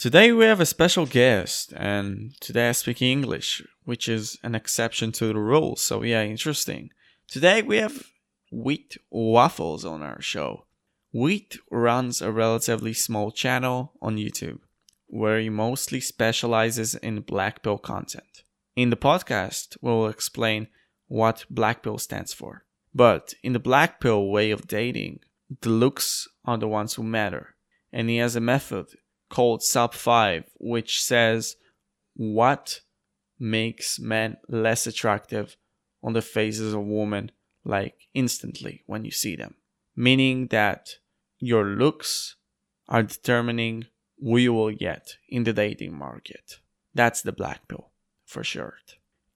Today we have a special guest, and today I speak English, which is an exception to the rule. So yeah, interesting. Today we have Wheat Waffles on our show. Wheat runs a relatively small channel on YouTube where he mostly specializes in black pill content. In the podcast, we'll explain what black pill stands for. But in the black pill way of dating, the looks are the ones who matter. And he has a method called Sub 5, which says what makes men less attractive on the faces of women, like instantly when you see them. Meaning that your looks are determining who you will get in the dating market. That's the black pill, for sure.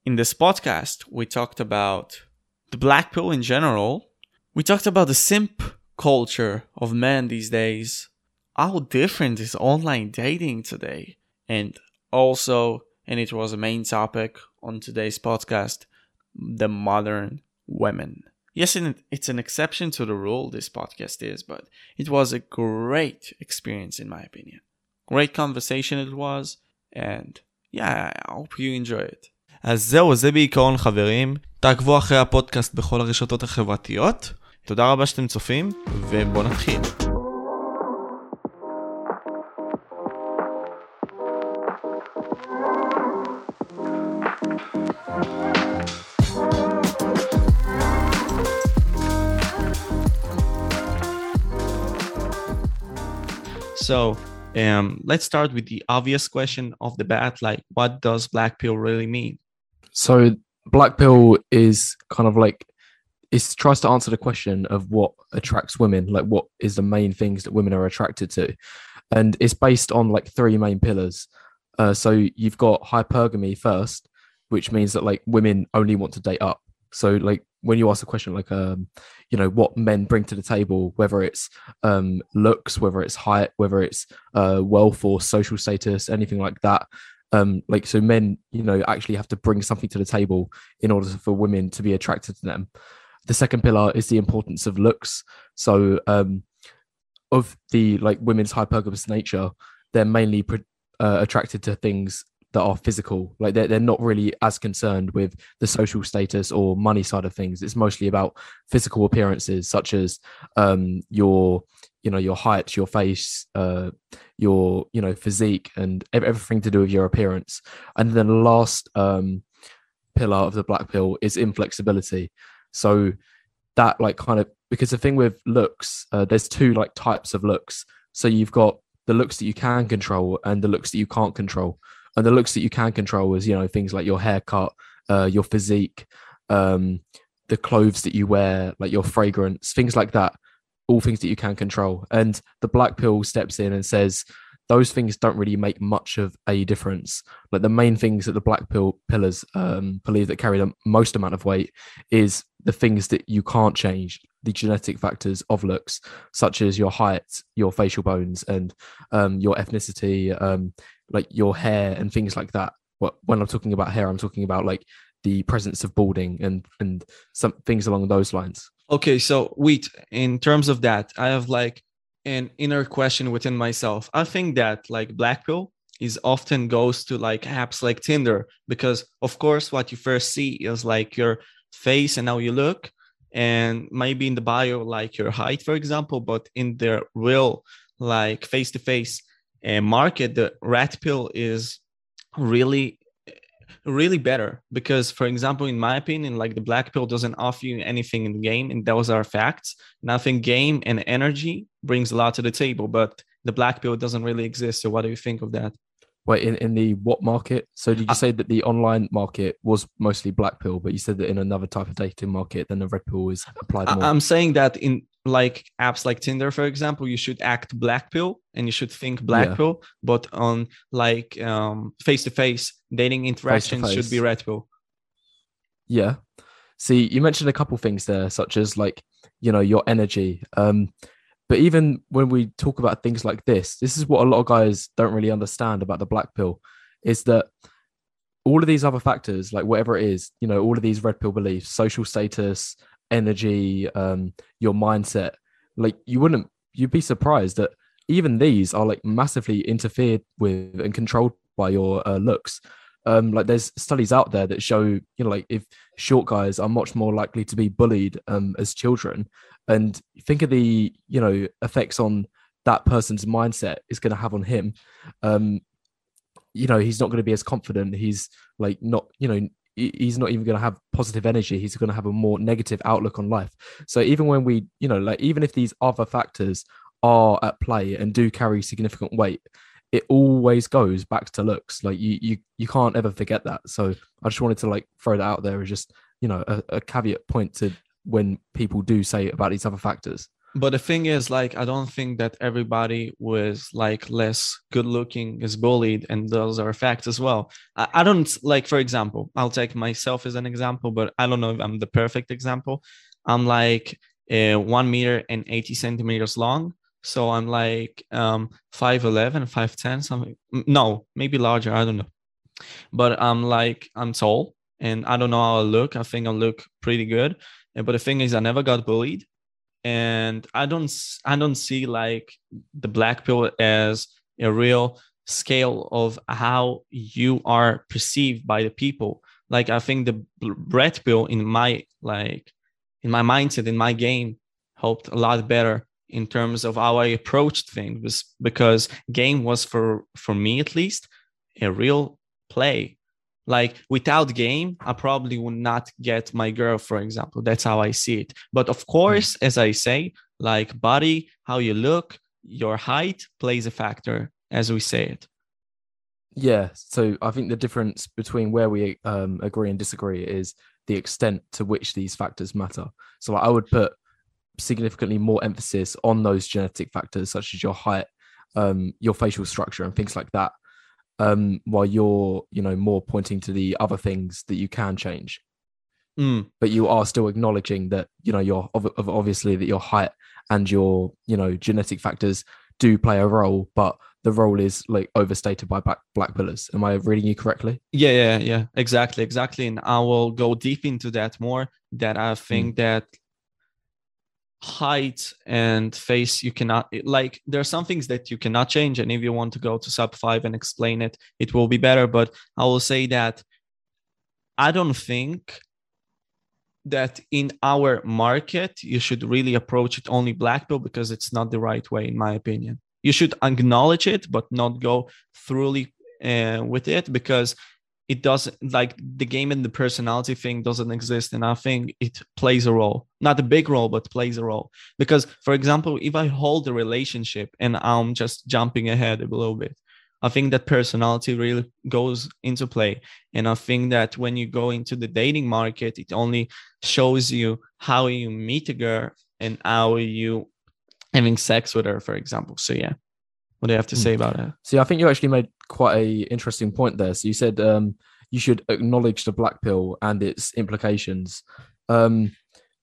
In this podcast, we talked about the black pill in general. We talked about the simp culture of men these days how different is online dating today? And also, and it was a main topic on today's podcast, the modern women. Yes, it's an exception to the rule, this podcast is, but it was a great experience, in my opinion. Great conversation it was, and yeah, I hope you enjoy it. אז זהו, זה בעיקרון חברים. תעקבו אחרי הפודקאסט בכל הרשתות החברתיות. תודה רבה שאתם צופים, ובואו נתחיל. So um, let's start with the obvious question of the bat like what does black pill really mean? So black pill is kind of like it tries to answer the question of what attracts women like what is the main things that women are attracted to. And it's based on like three main pillars. Uh, so you've got hypergamy first which means that like women only want to date up. So like when you ask a question like um you know what men bring to the table whether it's um looks whether it's height whether it's uh wealth or social status anything like that um like so men you know actually have to bring something to the table in order for women to be attracted to them. The second pillar is the importance of looks. So um of the like women's hypergamous nature they're mainly uh, attracted to things that are physical. Like they're, they're not really as concerned with the social status or money side of things. It's mostly about physical appearances such as um your you know your height your face uh your you know physique and everything to do with your appearance. And then the last um pillar of the black pill is inflexibility. So that like kind of because the thing with looks uh, there's two like types of looks. So you've got the looks that you can control and the looks that you can't control and the looks that you can control is you know things like your haircut uh, your physique um, the clothes that you wear like your fragrance things like that. All things that you can control. And the black pill steps in and says those things don't really make much of a difference. Like the main things that the black pill pillars um, believe that carry the most amount of weight is the things that you can't change the genetic factors of looks such as your height your facial bones and um, your ethnicity um, like your hair and things like that. What when I'm talking about hair, I'm talking about like the presence of balding and and some things along those lines. Okay, so wait, in terms of that, I have like an inner question within myself. I think that like black pill is often goes to like apps like Tinder because of course what you first see is like your face and how you look and maybe in the bio like your height for example but in the real like face to face market, the red pill is really really better because for example in my opinion like the black pill doesn't offer you anything in the game and those are facts nothing game and energy brings a lot to the table but the black pill doesn't really exist so what do you think of that Wait, in, in the what market? So did you uh, say that the online market was mostly black pill, but you said that in another type of dating market, then the red pill is applied more? I'm saying that in like apps like Tinder, for example, you should act black pill and you should think black yeah. pill, but on like um face to face dating interactions Face-to-face. should be red pill. Yeah. See, you mentioned a couple things there, such as like, you know, your energy. Um, but even when we talk about things like this, this is what a lot of guys don't really understand about the black pill is that all of these other factors, like whatever it is, you know, all of these red pill beliefs, social status, energy, um, your mindset, like you wouldn't, you'd be surprised that even these are like massively interfered with and controlled by your uh, looks. Um, like there's studies out there that show, you know, like if short guys are much more likely to be bullied um, as children, and think of the, you know, effects on that person's mindset is going to have on him. Um, you know, he's not going to be as confident. He's like not, you know, he's not even going to have positive energy. He's going to have a more negative outlook on life. So even when we you know like even if these other factors are at play and do carry significant weight it always goes back to looks. Like you you you can't ever forget that. So i just wanted to like throw that out there as just you know a, a caveat point to when people do say about these other factors but the thing is like i don't think that everybody was like less good looking is bullied and those are facts as well. I, I, don't like for example i'll take myself as an example but i don't know if i'm the perfect example. I'm like uh, one meter and 80 centimeters long. So i'm like um 5'11 5'10 something no maybe larger i don't know. But i'm like i'm tall and i don't know how i look. I think i look pretty good. But the thing is i never got bullied and i don't i don't see like the black pill as a real scale of how you are perceived by the people. Like i think the red pill in my like in my mindset in my game helped a lot better in terms of how i approached things because game was for for me at least a real play like without game i probably would not get my girl for example. That's how i see it. But of course as i say like body how you look your height plays a factor as we say it. Yeah so i think the difference between where we um, agree and disagree is the extent to which these factors matter. So i would put significantly more emphasis on those genetic factors such as your height um, your facial structure and things like that um, while you're you know more pointing to the other things that you can change. Mm. but you are still acknowledging that you know your obviously that your height and your you know genetic factors do play a role but the role is like overstated by black, black pillars. Am i reading you correctly? Yeah yeah yeah. Exactly exactly. And i will go deep into that more that i think mm. that height and face you cannot like there are some things that you cannot change and if you want to go to sub 5 and explain it it will be better but i will say that i don't think that in our market you should really approach it only black pill because it's not the right way in my opinion. You should acknowledge it but not go thoroughly uh, with it because it doesn't like the game and the personality thing doesn't exist and i think it plays a role. Not a big role but plays a role. Because for example if i hold a relationship and i'm just jumping ahead a little bit i think that personality really goes into play. And i think that when you go into the dating market it only shows you how you meet a girl and how you having sex with her for example. So yeah what do you have to hmm. say about it? See, I think you actually made quite a interesting point there. So you said um, you should acknowledge the black pill and its implications. Um,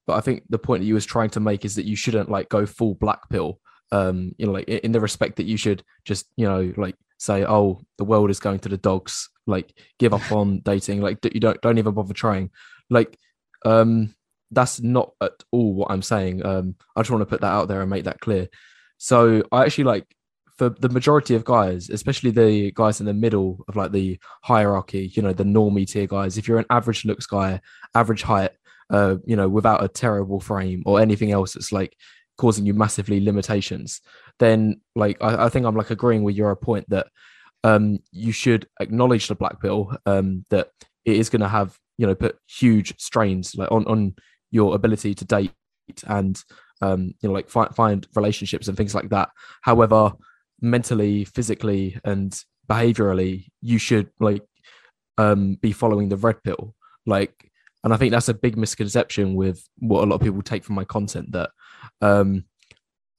but I think the point that you was trying to make is that you shouldn't like go full black pill. Um, you know, like in the respect that you should just, you know, like say, oh, the world is going to the dogs. Like, give up on dating. Like, you don't don't even bother trying. Like, um, that's not at all what I'm saying. Um, I just want to put that out there and make that clear. So I actually like for the majority of guys, especially the guys in the middle of like the hierarchy, you know, the normie tier guys, if you're an average looks guy, average height, uh, you know, without a terrible frame or anything else that's like causing you massively limitations, then like I, I think I'm like agreeing with your point that um you should acknowledge the black pill, um, that it is gonna have, you know, put huge strains like on on your ability to date and um, you know, like find find relationships and things like that. However, mentally, physically, and behaviorally, you should like um, be following the red pill. Like, and I think that's a big misconception with what a lot of people take from my content that um,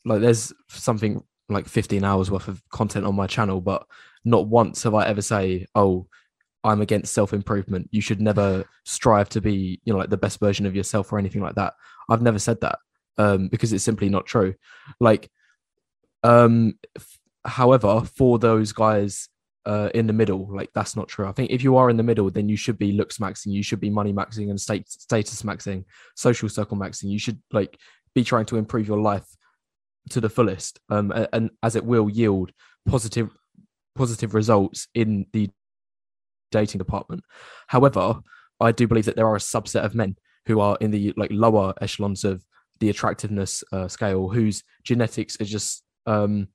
like there's something like 15 hours worth of content on my channel, but not once have I ever say, oh, I'm against self improvement. You should never strive to be, you know, like the best version of yourself or anything like that. I've never said that um, because it's simply not true. Like, um, However, for those guys uh, in the middle, like that's not true. I think if you are in the middle, then you should be looks maxing, you should be money maxing and state status maxing, social circle maxing. You should like be trying to improve your life to the fullest, um, a- and as it will yield positive positive results in the dating department. However, I do believe that there are a subset of men who are in the like lower echelons of the attractiveness uh, scale whose genetics are just um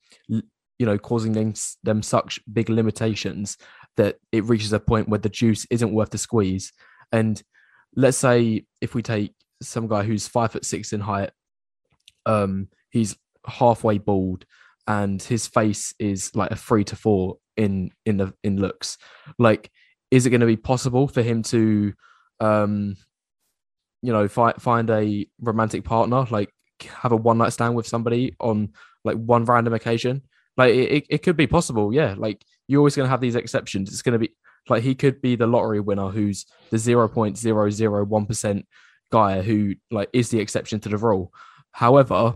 you know causing them them such big limitations that it reaches a point where the juice isn't worth the squeeze. And let's say if we take some guy who's five foot six in height um he's halfway bald and his face is like a three to four in in the in looks. Like is it going to be possible for him to um you know find find a romantic partner like have a one night stand with somebody on like one random occasion like it, it, could be possible yeah. Like you're always going to have these exceptions. It's going to be like he could be the lottery winner who's the 0.001% guy who like is the exception to the rule. However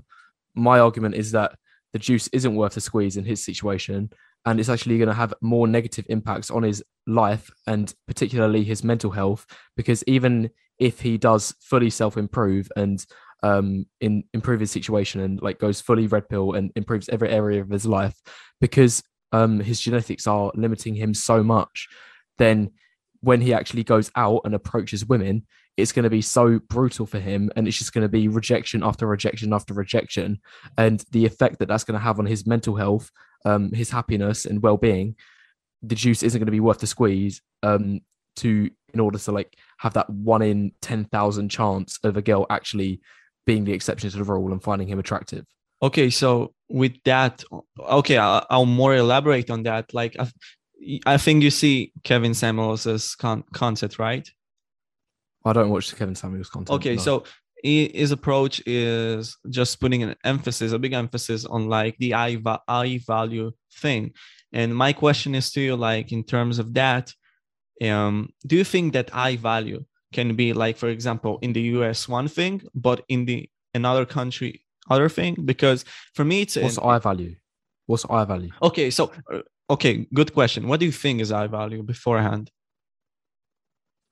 my argument is that the juice isn't worth the squeeze in his situation and it's actually going to have more negative impacts on his life and particularly his mental health because even if he does fully self improve and um in improve his situation and like goes fully red pill and improves every area of his life because um his genetics are limiting him so much then when he actually goes out and approaches women it's going to be so brutal for him and it's just going to be rejection after rejection after rejection. And the effect that that's going to have on his mental health um his happiness and well-being the juice isn't going to be worth the squeeze um to in order to like have that one in 10,000 chance of a girl actually being the exception to the rule and finding him attractive Okay, so with that, okay, I'll, I'll more elaborate on that. Like, I, I think you see Kevin Samuels' con- concept, right? I don't watch the Kevin Samuels content. Okay, no. so his approach is just putting an emphasis, a big emphasis on like the I, va- I value thing. And my question is to you, like in terms of that, um, do you think that I value can be like, for example, in the US one thing, but in the another country other thing? Because for me, it's what's an- I value? What's I value? Okay, so uh, okay, good question. What do you think is I value beforehand?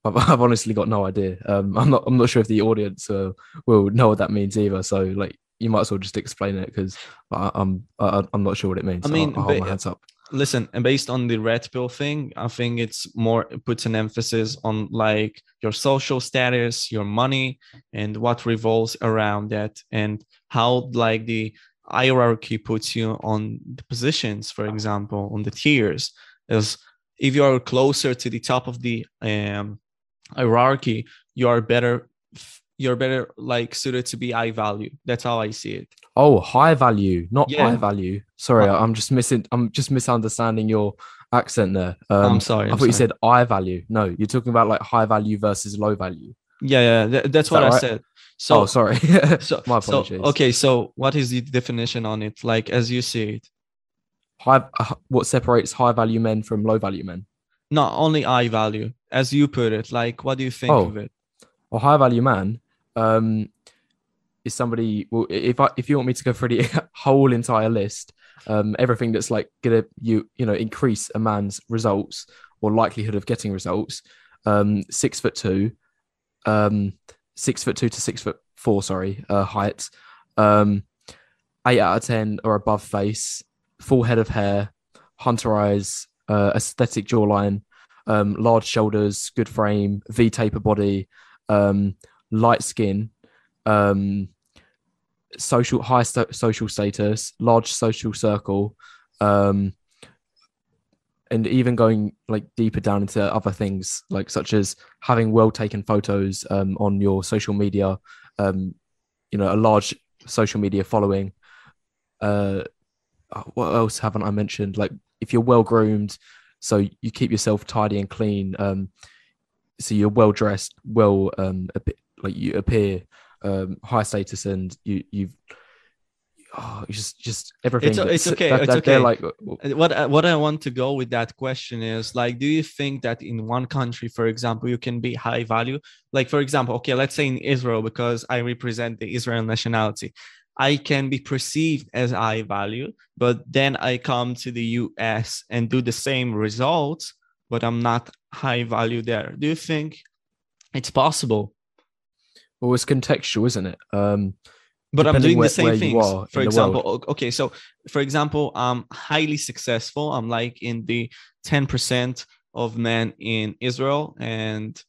I've, I've honestly got no idea. Um, I'm not. I'm not sure if the audience uh, will know what that means either. So, like, you might as well just explain it because I'm. I, I'm not sure what it means. I mean, I'll, I'll hold my hands up. Listen, and based on the red pill thing, I think it's more it puts an emphasis on like your social status, your money, and what revolves around that, and how like the hierarchy puts you on the positions, for example, on the tiers. Is if you are closer to the top of the um, hierarchy, you are better. You're better like suited to be high value. That's how I see it. Oh, high value, not Yeah. high value. Sorry, I'm just missing. I'm just misunderstanding your accent there. Um, I'm sorry. I I'm thought you said high value. No, you're talking about like high value versus low value. Yeah, yeah, tha- that's Is what that I right? said. So, oh, sorry. so, My so, apologies. okay, so what is the definition on it? Like as you see it, High. Uh, what separates high value men from low value men? not only high value, as you put it. Like, what do you think Oh. of it? a high value man um is somebody well if i if you want me to go through the whole entire list um everything that's like gonna you you know increase a man's results or likelihood of getting results um six foot two um six foot two to six foot four sorry uh height um eight out of ten or above face full head of hair hunter eyes uh aesthetic jawline um large shoulders good frame v taper body um, light skin, um, social high social status, large social circle, um, and even going like deeper down into other things like such as having well taken photos um, on your social media, um, you know, a large social media following. Uh, what else haven't I mentioned? Like if you're well groomed, so you keep yourself tidy and clean. Um, so you're well dressed, well um a bit like you appear um high status and you you've oh, just just everything. it's that's- okay, that- it's that okay. like What what I want to go with that question is like, do you think that in one country, for example, you can be high value? Like, for example, okay, let's say in Israel, because I represent the Israel nationality, I can be perceived as high value, but then I come to the US and do the same results, but I'm not high value there. Do you think it's possible? Well, it's contextual, isn't it? Um, but i'm doing where- the same things for example o- okay so for example i'm highly successful. I'm like in the 10% of men in israel and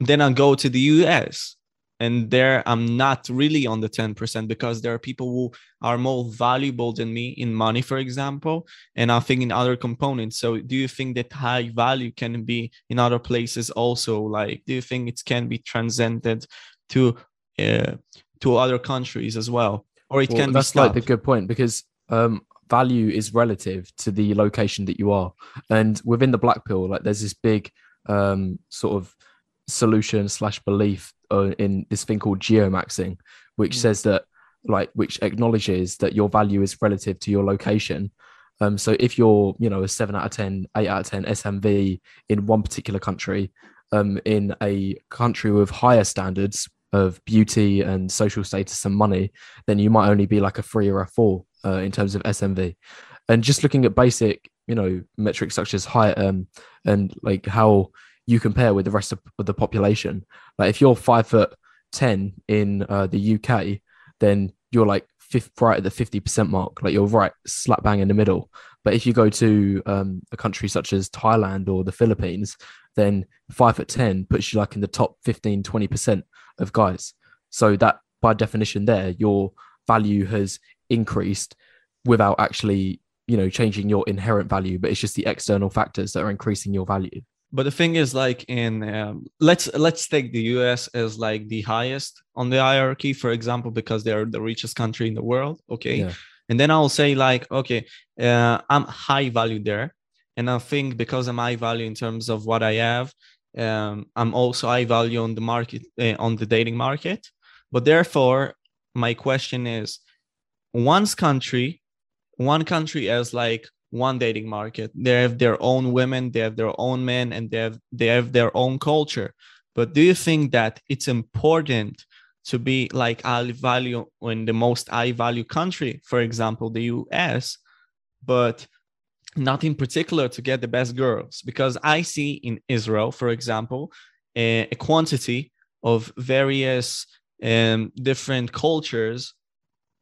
then i go to the us and there i'm not really on the 10% because there are people who are more valuable than me in money for example and i think in other components. So do you think that high value can be in other places also? Like do you think it can be transcended to uh, to other countries as well or it Well, can be that's like the good point because um, value is relative to the location that you are, and within the black pill, like there's this big um, sort of solution slash belief uh, in this thing called geomaxing, which Mm. says that like which acknowledges that your value is relative to your location. Um, so if you're, you know, a seven out of 10, eight out of 10 SMV in one particular country, um, in a country with higher standards of beauty and social status and money, then you might only be like a three or a four uh, in terms of SMV. And just looking at basic, you know, metrics such as height um, and like how you compare with the rest of, of the population. Like if you're five foot 10 in uh, the UK, then you're like fifth, right at the 50% mark. Like you're right slap bang in the middle. But if you go to um, a country such as Thailand or the Philippines, then five foot 10 puts you like in the top 15, 20% of guys. So that by definition there, your value has increased without actually, you know, changing your inherent value, but it's just the external factors that are increasing your value. but the thing is like in um, let's let's take the us as like the highest on the hierarchy for example because they're the richest country in the world okay Yeah. and then i'll say like okay uh, i'm high value there and i think because i'm high value in terms of what i have um, i'm also high value on the market uh, on the dating market. But therefore my question is one's country one country has like one dating market. They have their own women they have their own men and they have they have their own culture. But do you think that it's important to be like high value in the most high value country for example the us but not in particular to get the best girls because i see in israel for example a, a quantity of various um, different cultures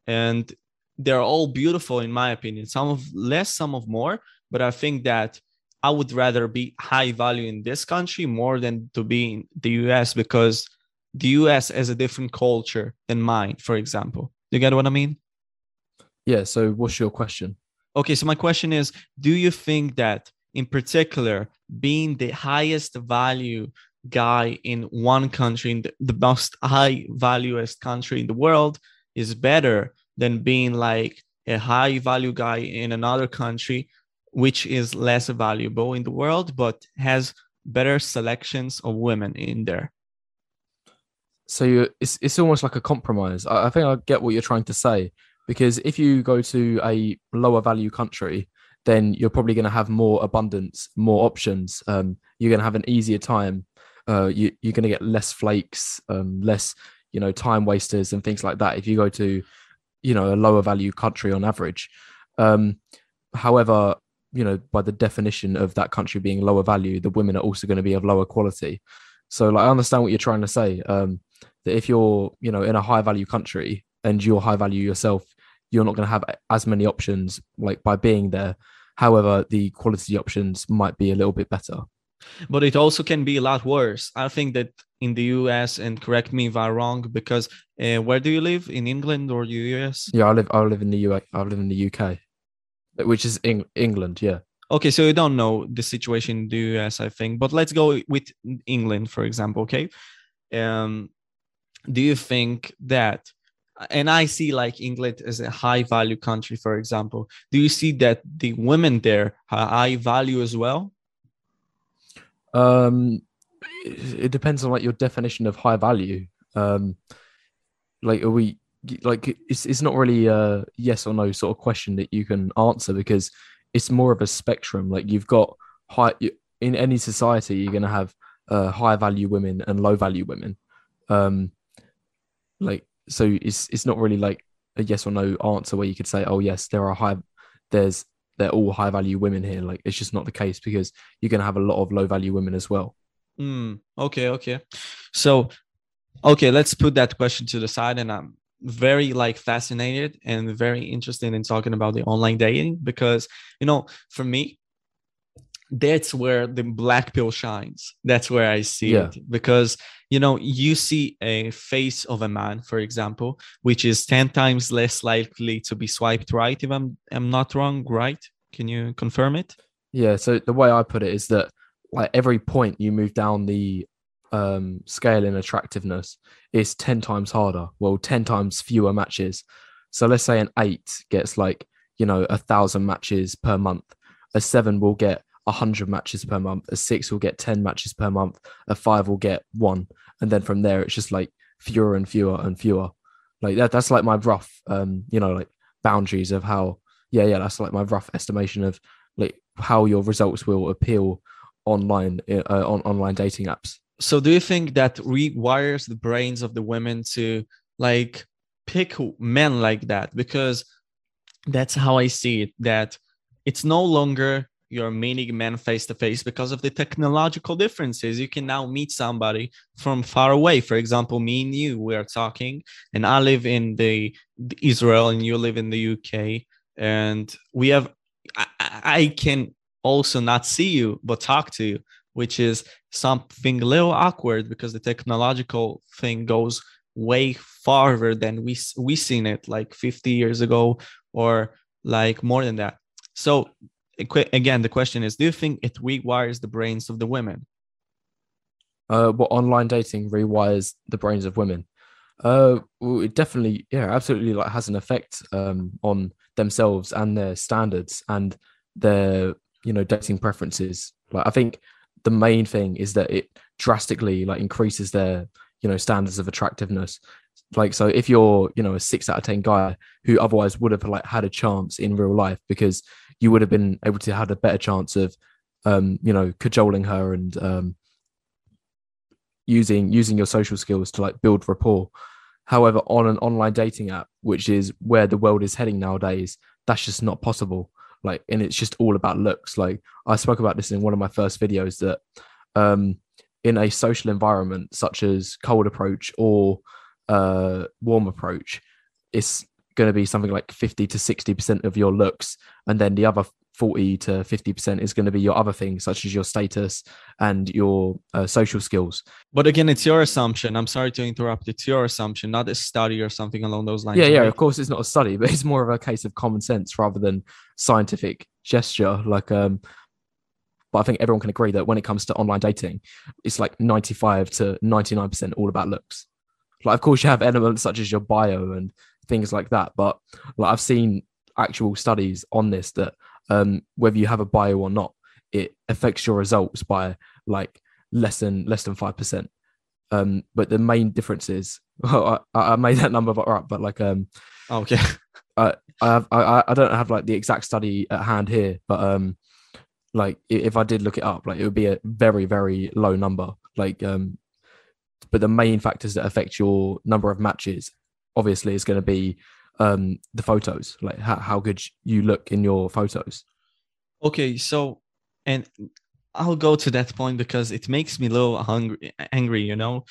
and they're all beautiful in my opinion some of less some of more but i think that i would rather be high value in this country more than to be in the us because the us has a different culture than mine for example you get what i mean Yeah. So what's your question? Okay so my question is do you think that in particular being the highest value guy in one country in the, the most high valuest country in the world is better than being like a high value guy in another country which is less valuable in the world but has better selections of women in there so you it's it's almost like a compromise. I, I think I get what you're trying to say because if you go to a lower value country, then you're probably going to have more abundance, more options. Um, you're going to have an easier time. Uh, you, you're going to get less flakes, um, less you know time wasters and things like that. If you go to you know a lower value country on average, um, however, you know by the definition of that country being lower value, the women are also going to be of lower quality. So like I understand what you're trying to say. Um, that if you're you know in a high value country and you're high value yourself you're not going to have as many options like by being there. However the quality options might be a little bit better. But it also can be a lot worse. I think that in the us and correct me if i'm wrong because uh, where do you live? In england or us yeah i live i live in the UK. I live in the uk which is Eng- england yeah. Okay so you don't know the situation in the us i think but let's go with england for example okay? Um do you think that and i see like england as a high value country for example. Do you see that the women there are high value as well? Um it, depends on like your definition of high value. Um like are we like it's, it's not really a yes or no sort of question that you can answer because it's more of a spectrum. Like you've got high in any society you're going to have uh, high value women and low value women. Um like so it's it's not really like a yes or no answer where you could say oh yes there are high there's they're all high value women here. Like it's just not the case because you're going to have a lot of low value women as well. Mm, okay okay. So okay let's put that question to the side and I'm very like fascinated and very interested in talking about the online dating because you know for me that's where the black pill shines. That's where i see Yeah. it because you know you see a face of a man for example which is 10 times less likely to be swiped right if i'm i'm not wrong right can you confirm it Yeah. So the way I put it is that like every point you move down the um, scale in attractiveness is 10 times harder. Well, 10 times fewer matches. So let's say an eight gets like, you know, a thousand matches per month. A seven will get a hundred matches per month. A six will get 10 matches per month. A five will get one. And then from there, it's just like fewer and fewer and fewer. Like that, that's like my rough, um, you know, like boundaries of how, yeah, yeah, that's like my rough estimation of like how your results will appeal online uh, on online dating apps. so do you think that rewires the brains of the women to like pick men like that because that's how i see it that it's no longer you're meeting men face to face because of the technological differences. You can now meet somebody from far away. For example me and you we are talking and i live in the, the israel and you live in the uk and we have I, I can also not see you but talk to you which is something a little awkward because the technological thing goes way farther than we we seen it like 50 years ago or like more than that. So again the question is do you think it rewires the brains of the women Uh, what online dating rewires the brains of women? Uh, well, it definitely, yeah, absolutely, like has an effect um on themselves and their standards and their you know dating preferences. Like I think the main thing is that it drastically like increases their you know standards of attractiveness. Like so, if you're you know a six out of ten guy who otherwise would have like had a chance in real life because you would have been able to have a better chance of um you know cajoling her and um using using your social skills to like build rapport. However on an online dating app which is where the world is heading nowadays that's just not possible. Like and it's just all about looks. Like i spoke about this in one of my first videos that um in a social environment such as cold approach or uh warm approach it's going to be something like 50 to 60% of your looks and then the other 40 to 50% is going to be your other things such as your status and your uh, social skills. But again it's your assumption. I'm sorry to interrupt. It's your assumption not a study or something along those lines yeah yeah right? of course it's not a study but it's more of a case of common sense rather than scientific gesture like um but i think everyone can agree that when it comes to online dating it's like 95 to 99% all about looks. Like of course you have elements such as your bio and things like that. But like i've seen actual studies on this that um whether you have a bio or not it affects your results by like less than less than 5% um but the main difference is I, I made that number up but like um okay. I have I I don't have like the exact study at hand here, but um, like if I did look it up, like it would be a very very low number. Like um, but the main factors that affect your number of matches, obviously, is going to be um the photos, like how how good you look in your photos. Okay, so and I'll go to that point because it makes me a little hungry, angry. You know,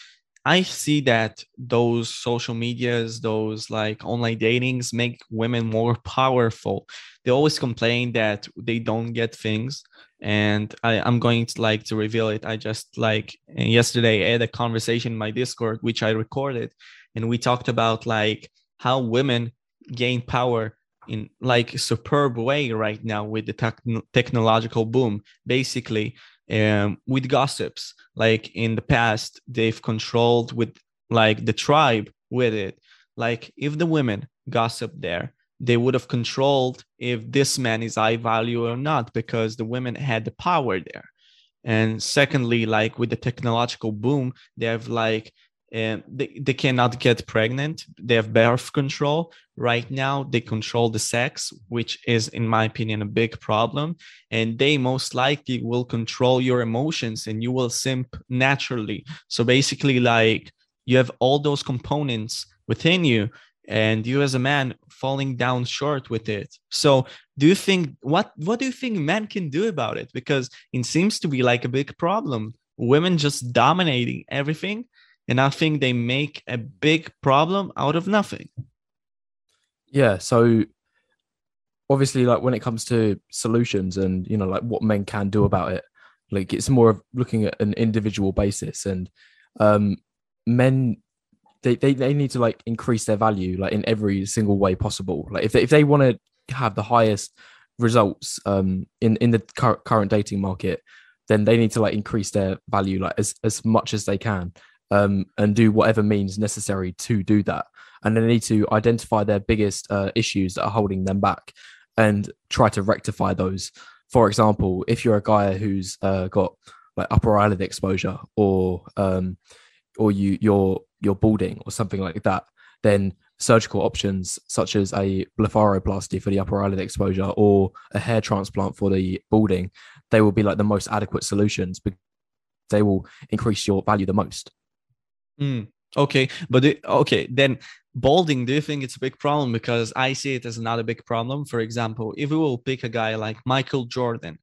I see that those social medias, those like online datings, make women more powerful. They always complain that they don't get things, and I, I'm going to like to reveal it. I just like yesterday I had a conversation in my Discord, which I recorded, and we talked about like how women gain power in like a superb way right now with the tech- technological boom. Basically um, with gossips. Like in the past they've controlled with like the tribe with it. Like if the women gossip there they would have controlled if this man is high value or not because the women had the power there. And secondly like with the technological boom they have like and they, they cannot get pregnant. They have birth control. Right now they control the sex which is in my opinion a big problem. And they most likely will control your emotions and you will simp naturally. So basically like you have all those components within you and you as a man falling down short with it. So do you think what what do you think men can do about it? Because it seems to be like a big problem. Women just dominating everything and I think they make a big problem out of nothing. Yeah. So obviously, like when it comes to solutions and you know, like what men can do about it, like it's more of looking at an individual basis and um men they, they, they need to like increase their value like in every single way possible like if they, if they want to have the highest results um in in the cur- current dating market then they need to like increase their value like as as much as they can um and do whatever means necessary to do that and they need to identify their biggest uh, issues that are holding them back and try to rectify those for example if you're a guy who's uh, got like upper eyelid exposure or um or you you're you're balding or something like that then surgical options such as a blepharoplasty for the upper eyelid exposure or a hair transplant for the balding, they will be like the most adequate solutions because they will increase your value the most. Mm, okay, but it, okay, then balding, do you think it's a big problem? Because I see it as another big problem. For example, if we will pick a guy like Michael Jordan,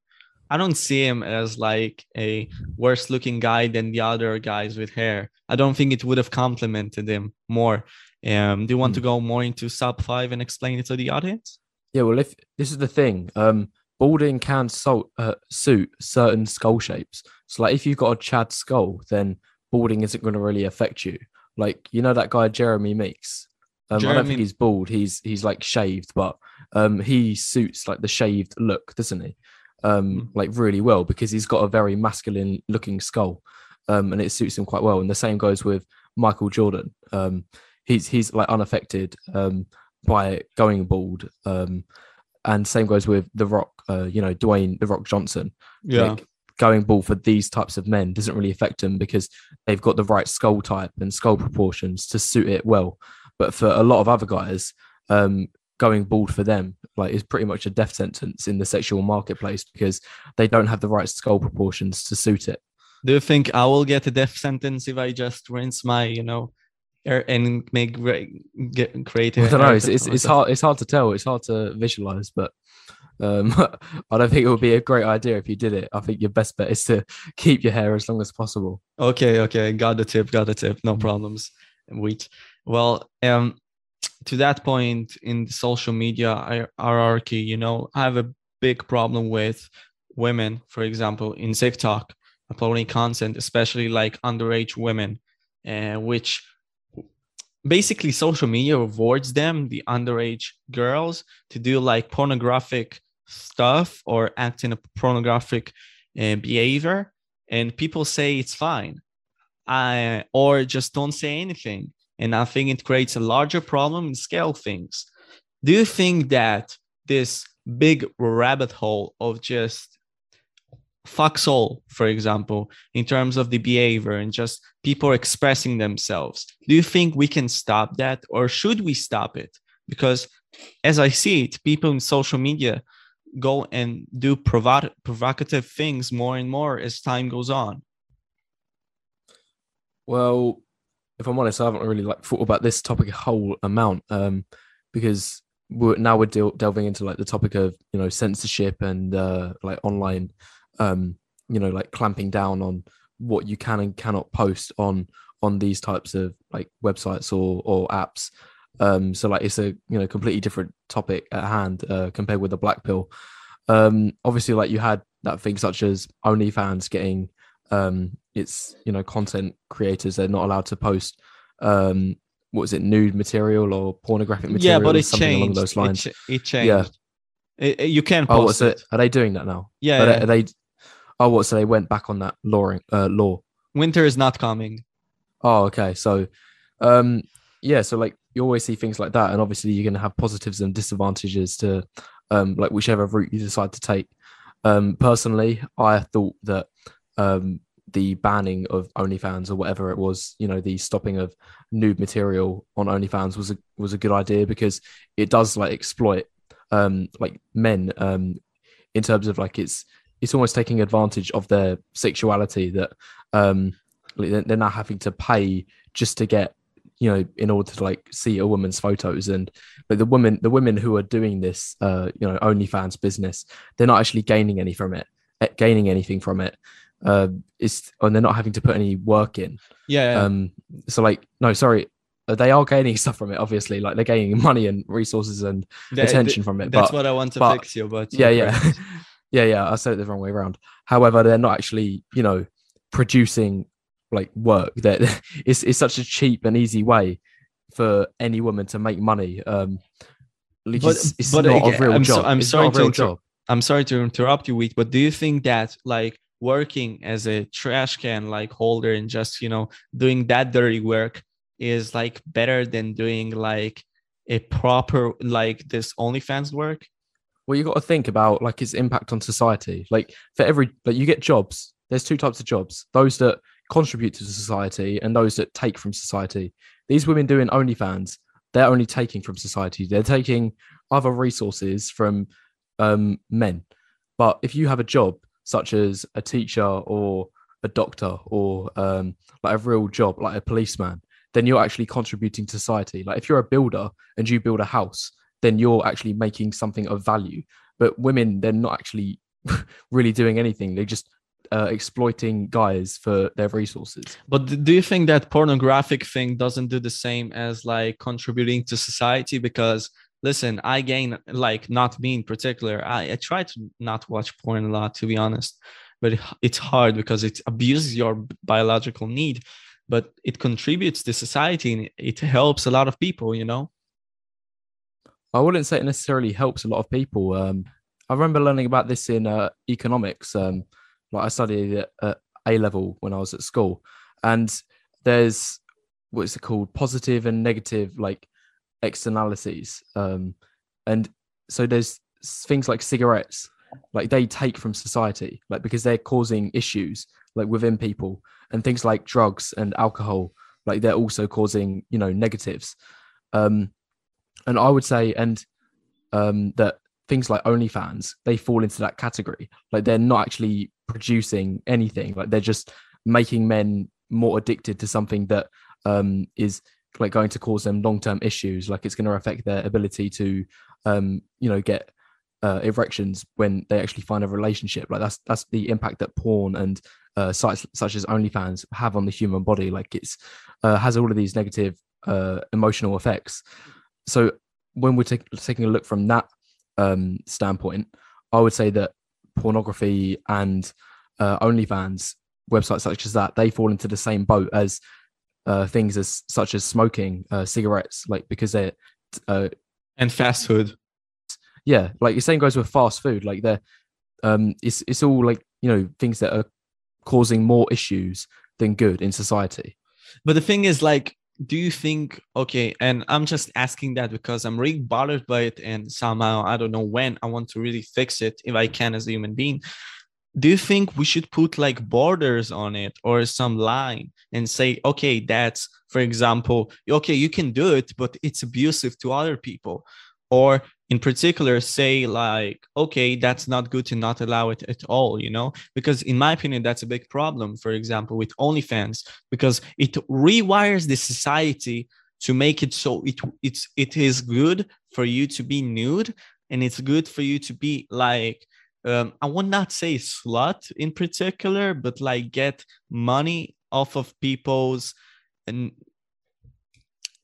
I don't see him as like a worse looking guy than the other guys with hair. I don't think it would have complemented him more. Um, do you want Hmm. to go more into sub five and explain it to the audience? Yeah, well, if this is the thing, um, balding can so, uh, suit certain skull shapes. So, like, if you've got a Chad skull, then balding isn't going to really affect you. Like, you know that guy Jeremy Meeks. Um, I don't think he's bald. He's he's like shaved, but um, he suits like the shaved look, doesn't he? Um, Mm. like really well because he's got a very masculine looking skull, um, and it suits him quite well. And the same goes with Michael Jordan. Um, he's he's like unaffected um, by going bald. Um, and same goes with The Rock. Uh, you know, Dwayne The Rock Johnson. Like, going bald for these types of men doesn't really affect them because they've got the right skull type and skull proportions to suit it well. But for a lot of other guys, um, going bald for them like is pretty much a death sentence in the sexual marketplace because they don't have the right skull proportions to suit it. Do you think I will get a death sentence if I just rinse my, you know, hair and make get create? I don't know. It's, it's, it's hard. It's hard to tell. It's hard to visualize, but um, I don't think it would be a great idea if you did it. I think your best bet is to keep your hair as long as possible. Okay, okay, got the tip, got the tip, no Mm. problems. Wait, well, um, to that point in the social media hierarchy, you know, I have a big problem with women, for example, in TikTok uploading content, especially like underage women, uh, which basically social media rewards them, the underage girls, to do like pornographic stuff or act in a pornographic uh, behavior, and people say it's fine uh, or just don't say anything. And I think it creates a larger problem in scale things. Do you think that this big rabbit hole of just fucks all, for example, in terms of the behavior and just people expressing themselves, do you think we can stop that or should we stop it? Because as I see it, people in social media go and do provo- provocative things more and more as time goes on. Well, if I'm honest, I haven't really like thought about this topic a whole amount um, because we're, now we're del- delving into like the topic of you know censorship and uh, like online, um, you know, like clamping down on what you can and cannot post on on these types of like websites or or apps. Um, so like it's a you know completely different topic at hand uh, compared with the black pill. Um, obviously, like you had that thing such as OnlyFans getting um it's you know content creators they're not allowed to post um what was it nude material or pornographic material yeah, but it changed. along those lines It, ch- it changed. Yeah. It- it- you can oh post what's it. it are they doing that now Yeah, are, yeah. they, are they oh what so they went back on that law uh, law winter is not coming. Oh, okay. So, um, yeah. So, like, you always see things like that, and obviously, you're going to have positives and disadvantages to, um, like whichever route you decide to take. Um, personally, I thought that um, the banning of OnlyFans or whatever it was, you know, the stopping of nude material on OnlyFans was a was a good idea because it does like exploit um, like men um, in terms of like it's it's almost taking advantage of their sexuality that um, they're now having to pay just to get you know in order to like see a woman's photos and but the women the women who are doing this uh you know OnlyFans business they're not actually gaining any from it eh, gaining anything from it. Uh, it's and they're not having to put any work in. Yeah. Um, so like, no, sorry, uh, they are gaining stuff from it. Obviously, like they're gaining money and resources and Th- attention from it. That's but what I want to but- fix you, but yeah, yeah, yeah, yeah. I said it the wrong way around. However, they're not actually, you know, producing like work. That it's it's such a cheap and easy way for any woman to make money. Um, But- it's, it's but not again, a real I'm so- job. I'm It's sorry to inter- job. I'm sorry to interrupt you, Wheat, but do you think that like working as a trash can like holder and just you know doing that dirty work is like better than doing like a proper like this OnlyFans work? Well, you got to think about like its impact on society. Like for every like you get jobs. There's two types of jobs: those that contribute to society and those that take from society. These women doing OnlyFans, they're only taking from society. They're taking other resources from um, men. But if you have a job such as a teacher or a doctor or um, like a real job, like a policeman, then you're actually contributing to society. Like if you're a builder and you build a house, then you're actually making something of value. But women, they're not actually really doing anything. They're just uh, exploiting guys for their resources. But do you think that pornographic thing doesn't do the same as like contributing to society? Because listen, I gain like not me in particular. I, I try to not watch porn a lot, to be honest, but it, it's hard because it abuses your biological need, but it contributes to society and it helps a lot of people. You know? I wouldn't say it necessarily helps a lot of people. Um, I remember learning about this in uh, economics. Um, like I studied at A level when I was at school, and there's what's it called, positive and negative like externalities. Um, and so there's things like cigarettes, like they take from society, like because they're causing issues like within people, and things like drugs and alcohol, like they're also causing you know negatives. Um, and I would say, and um, that things like OnlyFans, they fall into that category. Like they're not actually producing anything. Like they're just making men more addicted to something that um, is like going to cause them long-term issues. Like it's going to affect their ability to, um, you know, get uh, erections when they actually find a relationship. Like that's that's the impact that porn and uh, sites such as OnlyFans have on the human body. Like it's uh, has all of these negative uh, emotional effects. So when we're take, taking a look from that um, standpoint, I would say that pornography and uh, OnlyFans websites such as that they fall into the same boat as uh, things as such as smoking, uh, cigarettes, like because they're uh, And fast food. yeah, like the same goes with fast food. Like they're um, it's it's all like you know things that are causing more issues than good in society. But the thing is, like, do you think, okay, and I'm just asking that because I'm really bothered by it, and somehow I don't know when I want to really fix it if I can as a human being. Do you think we should put like borders on it or some line and say, okay, that's, for example, okay, you can do it, but it's abusive to other people? Or in particular, say, like, okay, that's not good to not allow it at all, you know? Because in my opinion, that's a big problem, for example, with OnlyFans because it rewires the society to make it so it it's it is good for you to be nude and it's good for you to be like um, I would not say slut in particular, but like get money off of people's and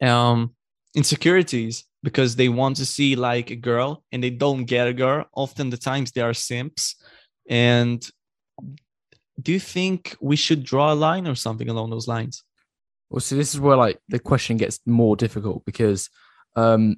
um insecurities because they want to see like a girl and they don't get a girl. Often the times they are simps. And do you think we should draw a line or something along those lines? Well, see, this is where like the question gets more difficult because, um,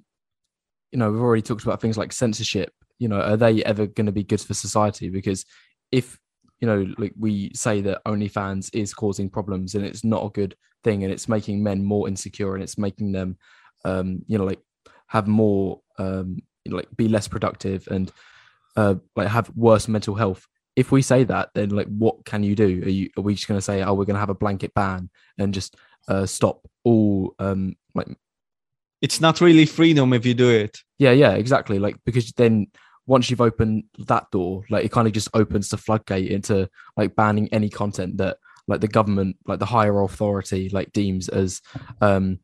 you know, we've already talked about things like censorship. You know, are they ever going to be good for society? Because if you know, like we say that OnlyFans is causing problems and it's not a good thing, and it's making men more insecure and it's making them, um, you know, like have more, um, like be less productive and uh, like have worse mental health. If we say that, then like, what can you do? Are you are we just going to say, oh, we're going to have a blanket ban and just uh, stop all um like It's not really freedom if you do it. yeah yeah exactly like because then once you've opened that door like it kind of just opens the floodgate into like banning any content that like the government like the higher authority like deems as um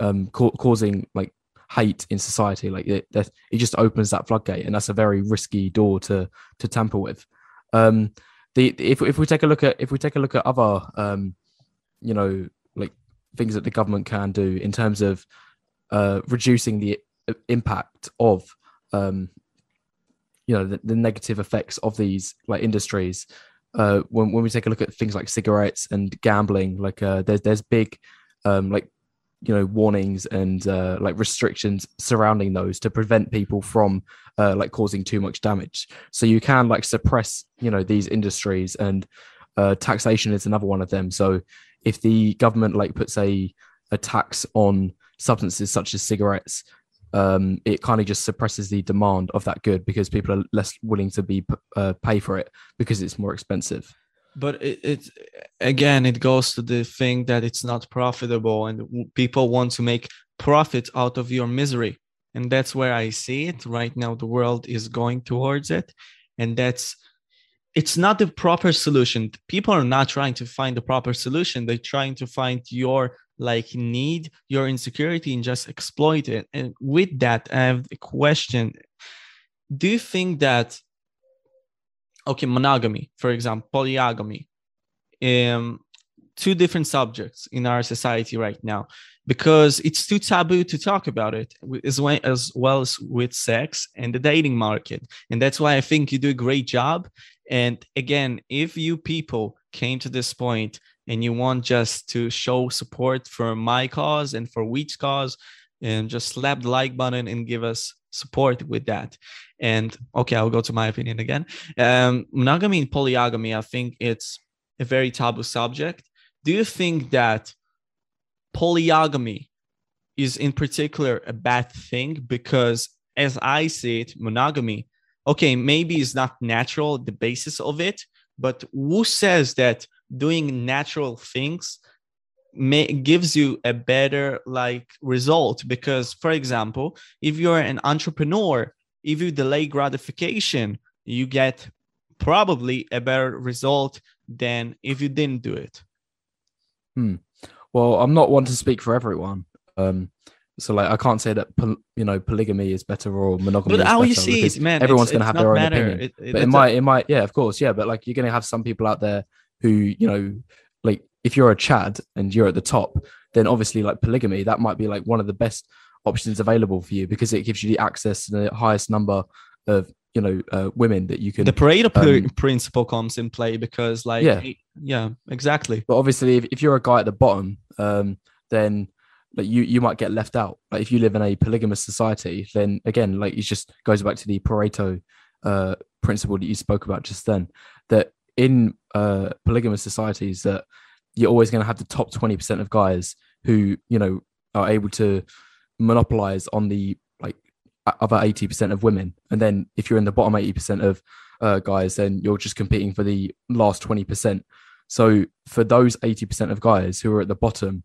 um ca- causing like hate in society like it that it just opens that floodgate and that's a very risky door to to tamper with. Um, the if if we take a look at if we take a look at other um, you know, like things that the government can do in terms of uh, reducing the uh, impact of um, you know the, the negative effects of these like industries uh, when, when we take a look at things like cigarettes and gambling like uh, there's there's big um, like you know warnings and uh, like restrictions surrounding those to prevent people from uh, like causing too much damage. So you can like suppress you know these industries and uh, taxation is another one of them. So if the government like puts a a tax on substances such as cigarettes um, it kind of just suppresses the demand of that good because people are less willing to be uh, pay for it because it's more expensive but it, it again it goes to the thing that it's not profitable and people want to make profit out of your misery. And that's where i see it. Right now the world is going towards it. And that's it's not the proper solution. People are not trying to find the proper solution. They're trying to find your like need your insecurity and just exploit it. And with that i have a question. Do you think that okay monogamy for example polygamy um two different subjects in our society right now because it's too taboo to talk about it as well as, well as with sex and the dating market. And that's why i think you do a great job. And again if you people came to this point and you want just to show support for my cause and for Wheat's cause, and just slap the like button and give us support with that. And okay, I'll go to my opinion again. Um, monogamy and polygamy, I think it's a very taboo subject. Do you think that polygamy is in particular a bad thing? Because as I see it, monogamy, okay, maybe it's not natural, the basis of it, but who says that doing natural things may, gives you a better like result because for example if you're an entrepreneur if you delay gratification you get probably a better result than if you didn't do it hmm. well i'm not one to speak for everyone um so like I can't say that you know polygamy is better or monogamy. But how you see it, man, everyone's going to have their own matter. opinion. It, it, but it might, a... it might, yeah, of course, yeah. But like you're going to have some people out there who you know, like if you're a Chad and you're at the top, then obviously like polygamy that might be like one of the best options available for you because it gives you the access to the highest number of you know uh, women that you can the Pareto um, principle comes in play because like yeah. yeah exactly. But obviously if, if you're a guy at the bottom um then like you you might get left out. Like if you live in a polygamous society then again like it just goes back to the pareto uh principle that you spoke about just then that in uh polygamous societies that you're always going to have the top 20% of guys who you know are able to monopolize on the like other 80% of women and then if you're in the bottom 80% of uh, guys then you're just competing for the last 20% so for those 80% of guys who are at the bottom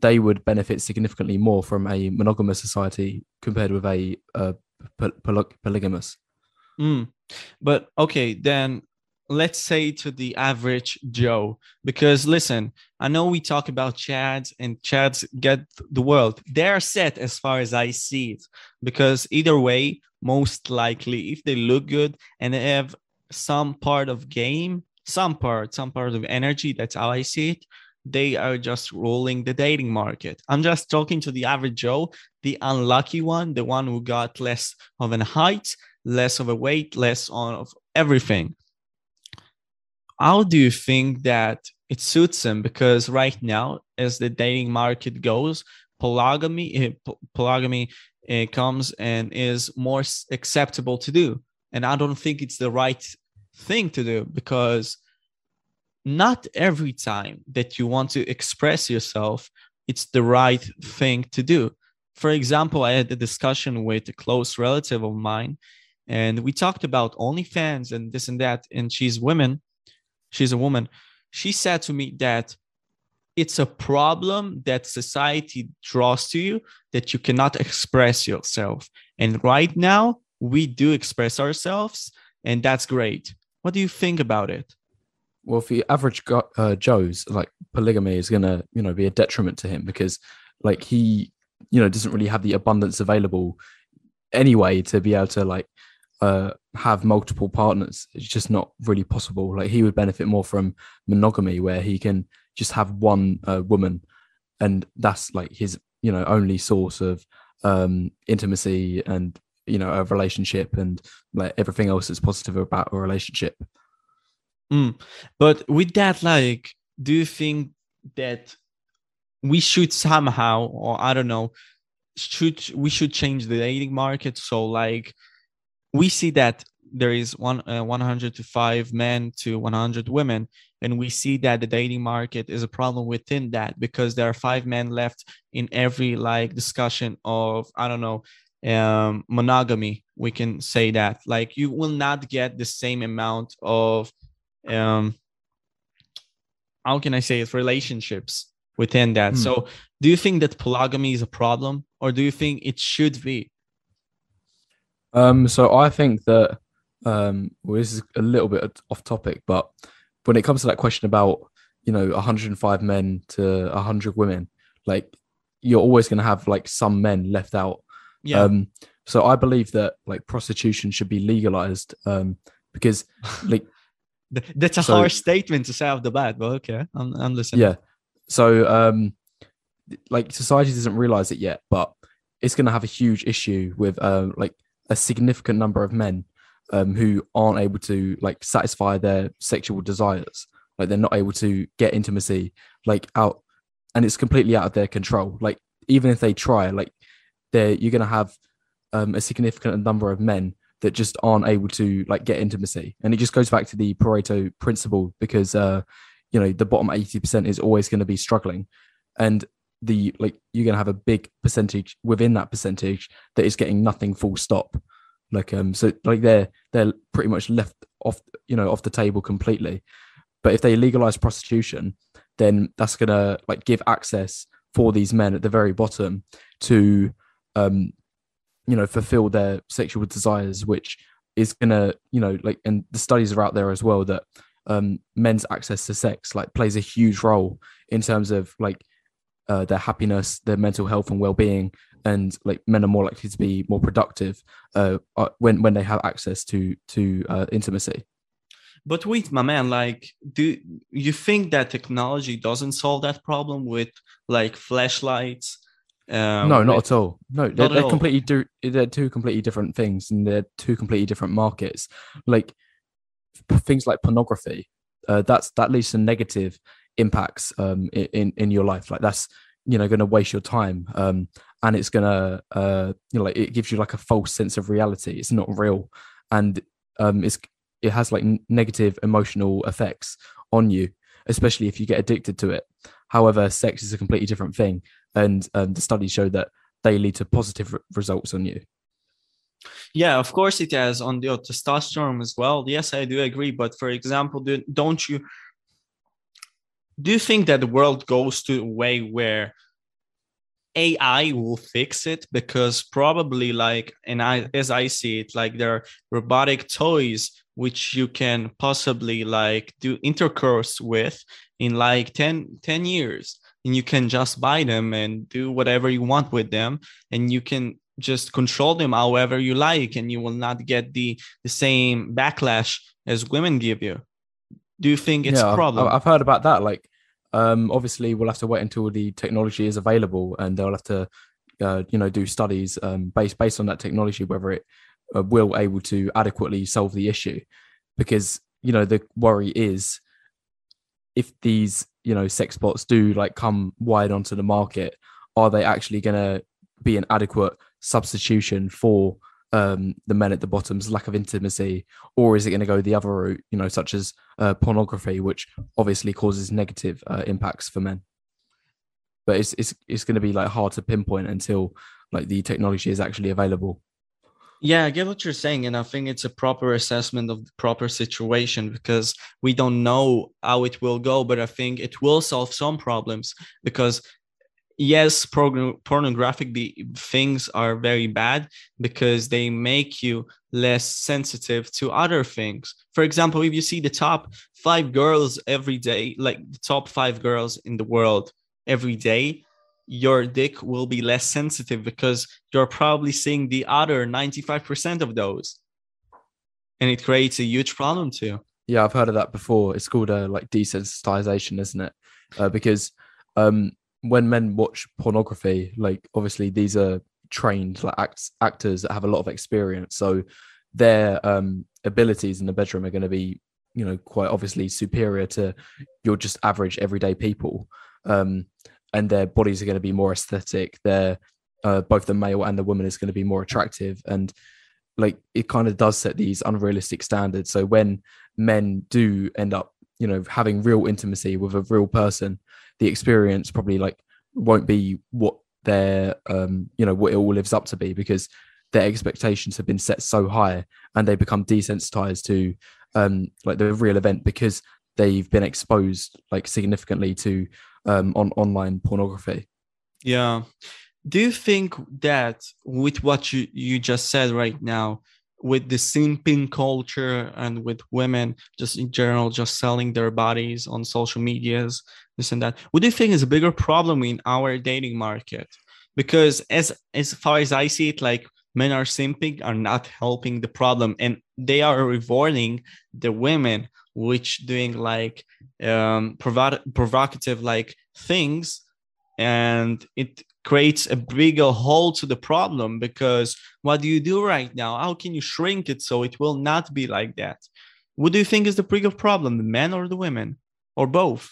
they would benefit significantly more from a monogamous society compared with a uh, poly- polygamous. Mm. But okay, then let's say to the average Joe, because listen, I know we talk about Chads and Chads get the world. They're set as far as I see it, because either way, most likely, if they look good and they have some part of game, some part, some part of energy, that's how I see it, they are just ruling the dating market. I'm just talking to the average Joe, the unlucky one, the one who got less of an height, less of a weight, less on of everything. How do you think that it suits him? Because right now, as the dating market goes, polygamy, eh, polygamy uh, comes and is more acceptable to do. And I don't think it's the right thing to do because not every time that you want to express yourself, it's the right thing to do. For example, I had a discussion with a close relative of mine, and we talked about OnlyFans and this and that. And she's woman, she's a woman. She said to me that it's a problem that society draws to you that you cannot express yourself. And right now, we do express ourselves, and that's great. What do you think about it? well, for the average uh, Joe's, like polygamy is gonna, you know, be a detriment to him because, like, he, you know, doesn't really have the abundance available anyway to be able to like uh, have multiple partners. It's just not really possible. Like he would benefit more from monogamy, where he can just have one uh, woman, and that's like his you know only source of um, intimacy and you know a relationship and like everything else that's positive about a relationship. Mm. But with that, like, do you think that we should somehow, or I don't know, should we should change the dating market? So like, we see that there is one uh, 100 to 5 men to 100 women and we see that the dating market is a problem within that because there are five men left in every like discussion of i don't know um monogamy. We can say that. Like you will not get the same amount of um how can i say it? Relationships within that. Hmm. so do you think that polygamy is a problem or do you think it should be Um, so I think that um, well, this is a little bit off topic, but when it comes to that question about you know 105 men to 100 women, like you're always going to have like some men left out. yeah. Um, so I believe that like prostitution should be legalized um, because like that's a so- harsh statement to say off the bat but okay i'm, I'm listening. Yeah, so um, like society doesn't realize it yet, but it's going to have a huge issue with um, like a significant number of men um, who aren't able to like satisfy their sexual desires. Like they're not able to get intimacy like out, and it's completely out of their control. Like even if they try, like they're you're to have um, a significant number of men that just aren't able to like get intimacy, and it just goes back to the Pareto principle because uh, you know the bottom eighty percent is always going to be struggling, and the like you're going to have a big percentage within that percentage that is getting nothing full stop. Like um so like they're they're pretty much left off you know off the table completely. But if they legalize prostitution then that's to like give access for these men at the very bottom to um you know fulfill their sexual desires which is to you know like and the studies are out there as well that um men's access to sex like plays a huge role in terms of like uh, their happiness, their mental health and well-being, and like men are more likely to be more productive uh, uh, when when they have access to to uh, intimacy. But wait, my man, like, do you think that technology doesn't solve that problem with like Fleshlights? Um, no, not with- at all. No, they're, they're all. completely do, they're two completely different things, and they're two completely different markets. Like things like pornography, uh, that's that leads to negative impacts um, in in your life. Like that's you know going to waste your time, um, and it's gonna uh, you know like it gives you like a false sense of reality. It's not real, and um, it's it has like negative emotional effects on you, especially if you get addicted to it. However, sex is a completely different thing, and um, the studies show that they lead to positive re- results on you. Yeah, of course it has on your testosterone as well. Yes, I do agree. But for example, do, don't you do you think that the world goes to a way where AI will fix it? Because probably like, and I as I see it, like there are robotic toys which you can possibly like do intercourse with in like 10, 10 years. And you can just buy them and do whatever you want with them. And you can just control them however you like and you will not get the the same backlash as women give you do you think it's yeah, a problem I've, I've heard about that. Like, um, obviously, we'll have to wait until the technology is available, and they'll have to, uh, you know, do studies um, based based on that technology whether it uh, will able to adequately solve the issue. Because you know, the worry is if these you know sex bots do like come wide onto the market, are they actually going to be an adequate substitution for um, the men at the bottom's lack of intimacy, or is it going to go the other route, you know, such as uh, pornography, which obviously causes negative uh, impacts for men? But it's it's it's going to be like hard to pinpoint until like the technology is actually available. yeah i get what you're saying and i think it's a proper assessment of the proper situation because we don't know how it will go but i think it will solve some problems because yes porno- pornographic the things are very bad because they make you less sensitive to other things for example if you see the top five girls every day like the top five girls in the world every day your dick will be less sensitive because you're probably seeing the other 95% of those and it creates a huge problem too. Yeah, I've heard of that before. It's called uh, like desensitization, isn't it? Uh, because um, when men watch pornography, like obviously these are trained like act- actors that have a lot of experience, so their um, abilities in the bedroom are going to be, you know, quite obviously superior to your just average everyday people. Um, and their bodies are going to be more aesthetic. Their uh, both the male and the woman is going to be more attractive, and like it kind of does set these unrealistic standards. So when men do end up, you know, having real intimacy with a real person, the experience probably like won't be what their um, you know, what it all lives up to be because their expectations have been set so high and they become desensitized to um like the real event because they've been exposed like significantly to um on online pornography. Yeah. Do you think that with what you, you just said right now, with the simping culture and with women just in general just selling their bodies on social medias, this and that, what do you think is a bigger problem in our dating market? Because as as far as I see it, like men are simping are not helping the problem and they are rewarding the women which doing like um provo- provocative like things and it creates a bigger hole to the problem because what do you do right now? How can you shrink it so it will not be like that? What do you think is the bigger problem the men or the women? Or both?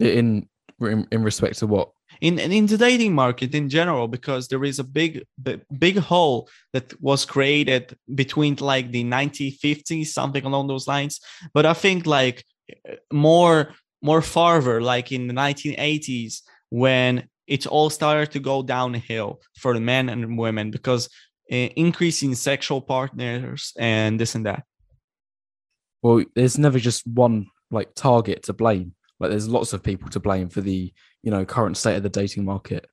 In in, in respect to what? in in the dating market in general because there is a big big, big hole that was created between like the 1950s something along those lines. But i think like eh, more more farther like in the 1980s when it all started to go downhill for the men and women because uh, increasing sexual partners and this and that Well, there's never just one like target to blame. Like there's lots of people to blame for the you know current state of the dating market.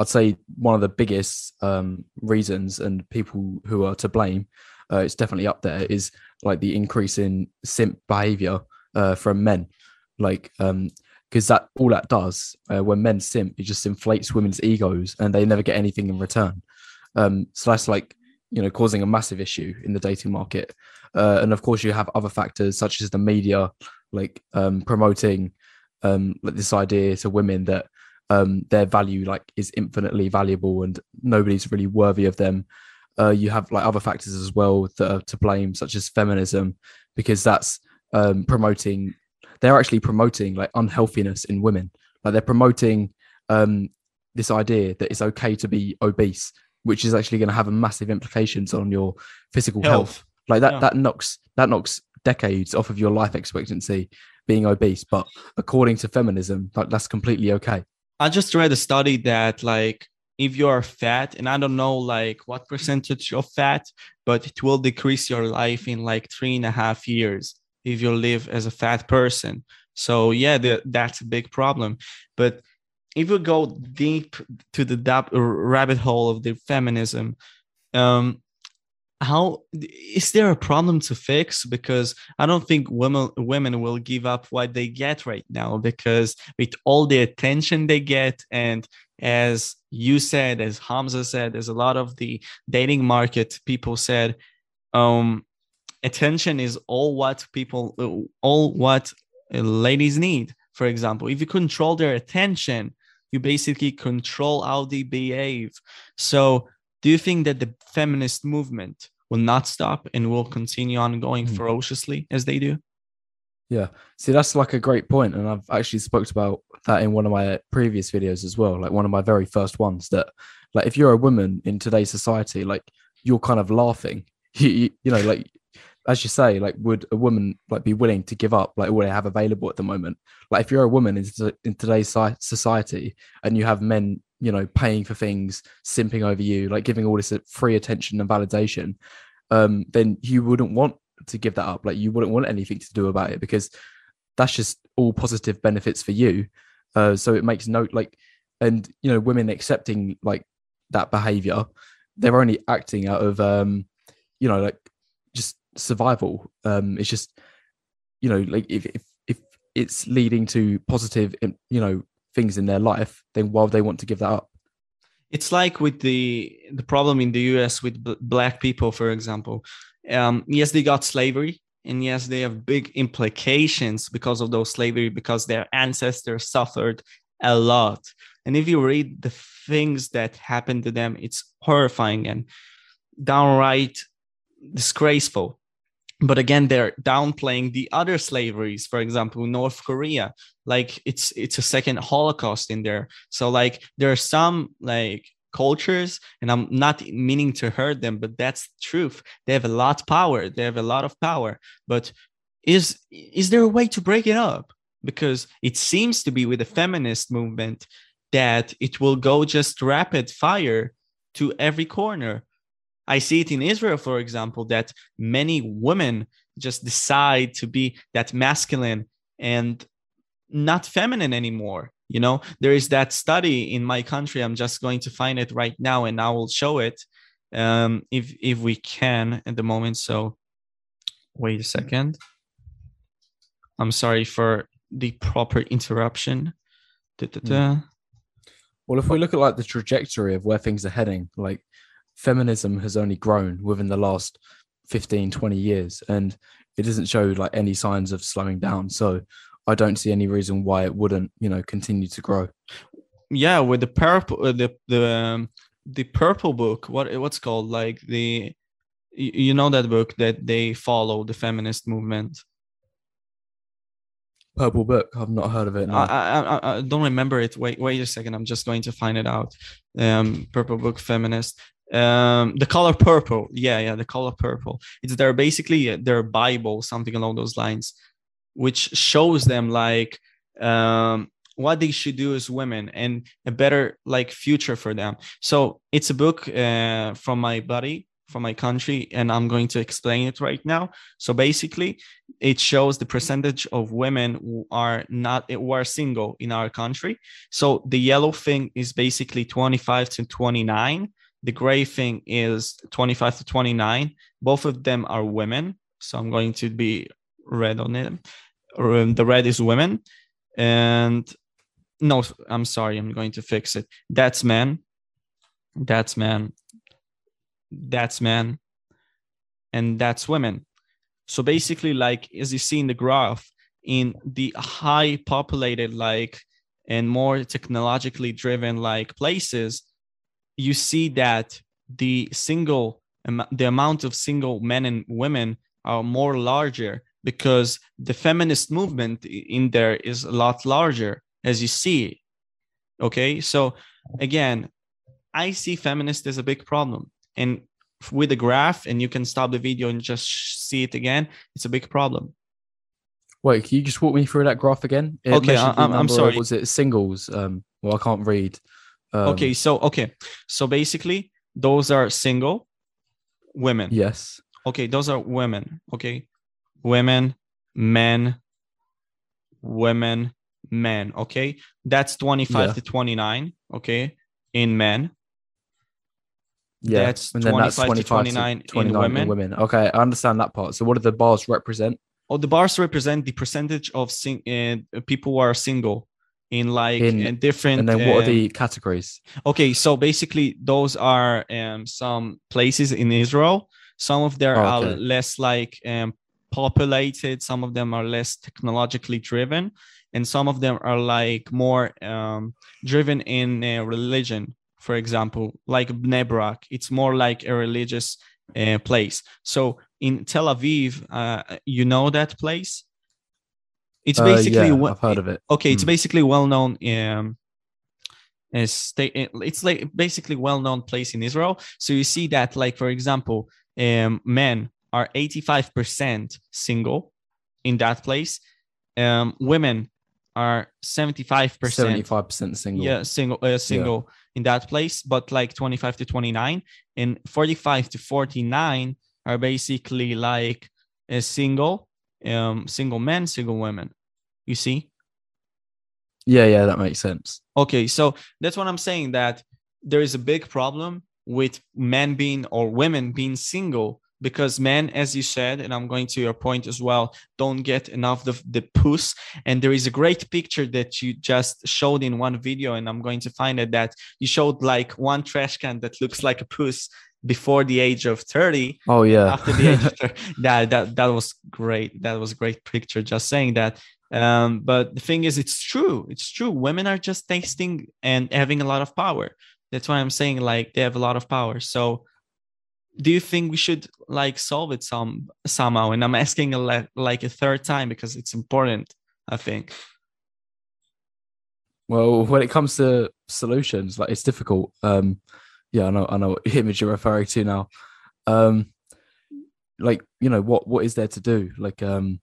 I'd say one of the biggest um, reasons and people who are to blame, uh, it's definitely up there, is like the increase in simp behavior uh, from men. Like, because that all that does uh, when men simp, it just inflates women's egos and they never get anything in return. Um, so that's like you know causing a massive issue in the dating market. Uh, and of course, you have other factors such as the media, like um, promoting um, like this idea to women that um, their value like is infinitely valuable and nobody's really worthy of them. Uh, you have like other factors as well that are to blame, such as feminism, because that's um, promoting. They're actually promoting like unhealthiness in women. Like they're promoting um, this idea that it's okay to be obese, which is actually going to have a massive implications on your physical health. Health. Like that Yeah. that knocks that knocks decades off of your life expectancy being obese. But according to feminism, like that's completely okay. I just read a study that like if you are fat, and I don't know like what percentage of fat, but it will decrease your life in like three and a half years if you live as a fat person. So yeah, the, that's a big problem. But if you go deep to the rabbit hole of the feminism, um, how is there a problem to fix? Because I don't think women women will give up what they get right now because with all the attention they get and as you said as hamza said there's a lot of the dating market people said um attention is all what people all what uh, ladies need for example if you control their attention you basically control how they behave so do you think that the feminist movement will not stop and will continue on going Hmm. ferociously as they do Yeah. See, that's like a great point, and I've actually spoke about that in one of my previous videos as well. Like one of my very first ones. That, like, if you're a woman in today's society, like you're kind of laughing. You, you, you know, like as you say, like would a woman like be willing to give up like what they have available at the moment? Like if you're a woman in, in today's society and you have men, you know, paying for things, simping over you, like giving all this uh, free attention and validation, um, then you wouldn't want to give that up. Like you wouldn't want anything to do about it because that's just all positive benefits for you. Uh, so it makes no like, and you know, women accepting like that behavior, they're only acting out of, um, you know, like just survival. Um, it's just, you know, like if if if it's leading to positive, um, you know, things in their life, then why would they want to give that up? it's like with the the problem in the US with black people, for example. um, yes, they got slavery, and yes, they have big implications because of those slavery, because their ancestors suffered a lot. And if you read the things that happened to them, it's horrifying and downright disgraceful. But again, they're downplaying the other slaveries, for example, North Korea. Like it's it's a second Holocaust in there. So like there are some like cultures and i'm not meaning to hurt them but that's truth. They have a lot of power. They have a lot of power. But is is there a way to break it up? Because it seems to be with the feminist movement that it will go just rapid fire to every corner i see it in israel for example that many women just decide to be that masculine and not feminine anymore you know? There is that study in my country i'm just going to find it right now and i will show it um if if we can at the moment. So wait a second. I'm sorry for the proper interruption. Da-da-da. Well, if we look at like the trajectory of where things are heading, like feminism has only grown within the last 15, 20 years, and it doesn't show like any signs of slowing down. So I don't see any reason why it wouldn't, you know, continue to grow. yeah with the purple uh, the the um, the purple book what what's called like the you you know that book that they follow the feminist movement Purple Book, I've not heard of it. No. I, I I I don't remember it. Wait wait a second. I'm just going to find it out. Um, Purple Book Feminist. Um, the color purple. Yeah, yeah, the color purple. It's their basically uh, their Bible, something along those lines, which shows them like um what they should do as women and a better like future for them. So it's a book uh, from my buddy from my country and i'm going to explain it right now so basically it shows the percentage of women who are not who are single in our country so the yellow thing is basically 25 to 29 the gray thing is 25 to 29 both of them are women so i'm going to be red on it. Um, the red is women. And no i'm sorry i'm going to fix it. That's men that's men that's men and that's women. So basically like as you see in the graph in the high populated like and more technologically driven like places you see that the single the amount of single men and women are more larger because the feminist movement in there is a lot larger as you see okay so again i see feminist as a big problem and with the graph and you can stop the video and just see it again it's a big problem Wait, can you just walk me through that graph again? It Okay, I, i'm, I'm number of- sorry. Was it singles? Um, well, I can't read. Um, okay so okay so basically those are single women Yes. okay those are women okay women men women men okay that's 25 Yeah. to 29 okay in men Yeah. That's and then that's 25 to 25 to 29 in 29 in women. women. Okay, I understand that part. So, what do the bars represent? oh the bars represent the percentage of sing- uh, people who are single in like In- in different And then, what are the categories? okay so basically those are um, some places in israel. Some of them Oh, are okay. less like um, populated. Some of them are less technologically driven. And some of them are like more um, driven in uh, religion for example like Bnei Brak, it's more like a religious uh, place. So in tel aviv uh, you know that place it's Uh, basically yeah, I've heard of it. okay it's Mm. basically well known um state it's like basically well known place in israel so you see that like for example um men are 85% single in that place um women are 75% 75% single. yeah single uh, single in that place but like 25 to 29 and 45 to 49 are basically like a single um single men single women you see Yeah, yeah, that makes sense. Okay, so that's what I'm saying that there is a big problem with men being or women being single because men, as you said, and I'm going to your point as well, don't get enough of the puss. And there is a great picture that you just showed in one video, and I'm going to find it that you showed like one trash can that looks like a puss before the age of 30 Oh yeah. after the age of 30 that that that was great that was a great picture just saying that um but the thing is it's true it's true women are just tasting and having a lot of power that's why i'm saying like they have a lot of power so do you think we should like solve it some somehow and i'm asking a le- like a third time because it's important i think Well, when it comes to solutions, like it's difficult. Um, yeah, I know, I know what image you're referring to now. Um, like you know, what what is there to do? Like, um,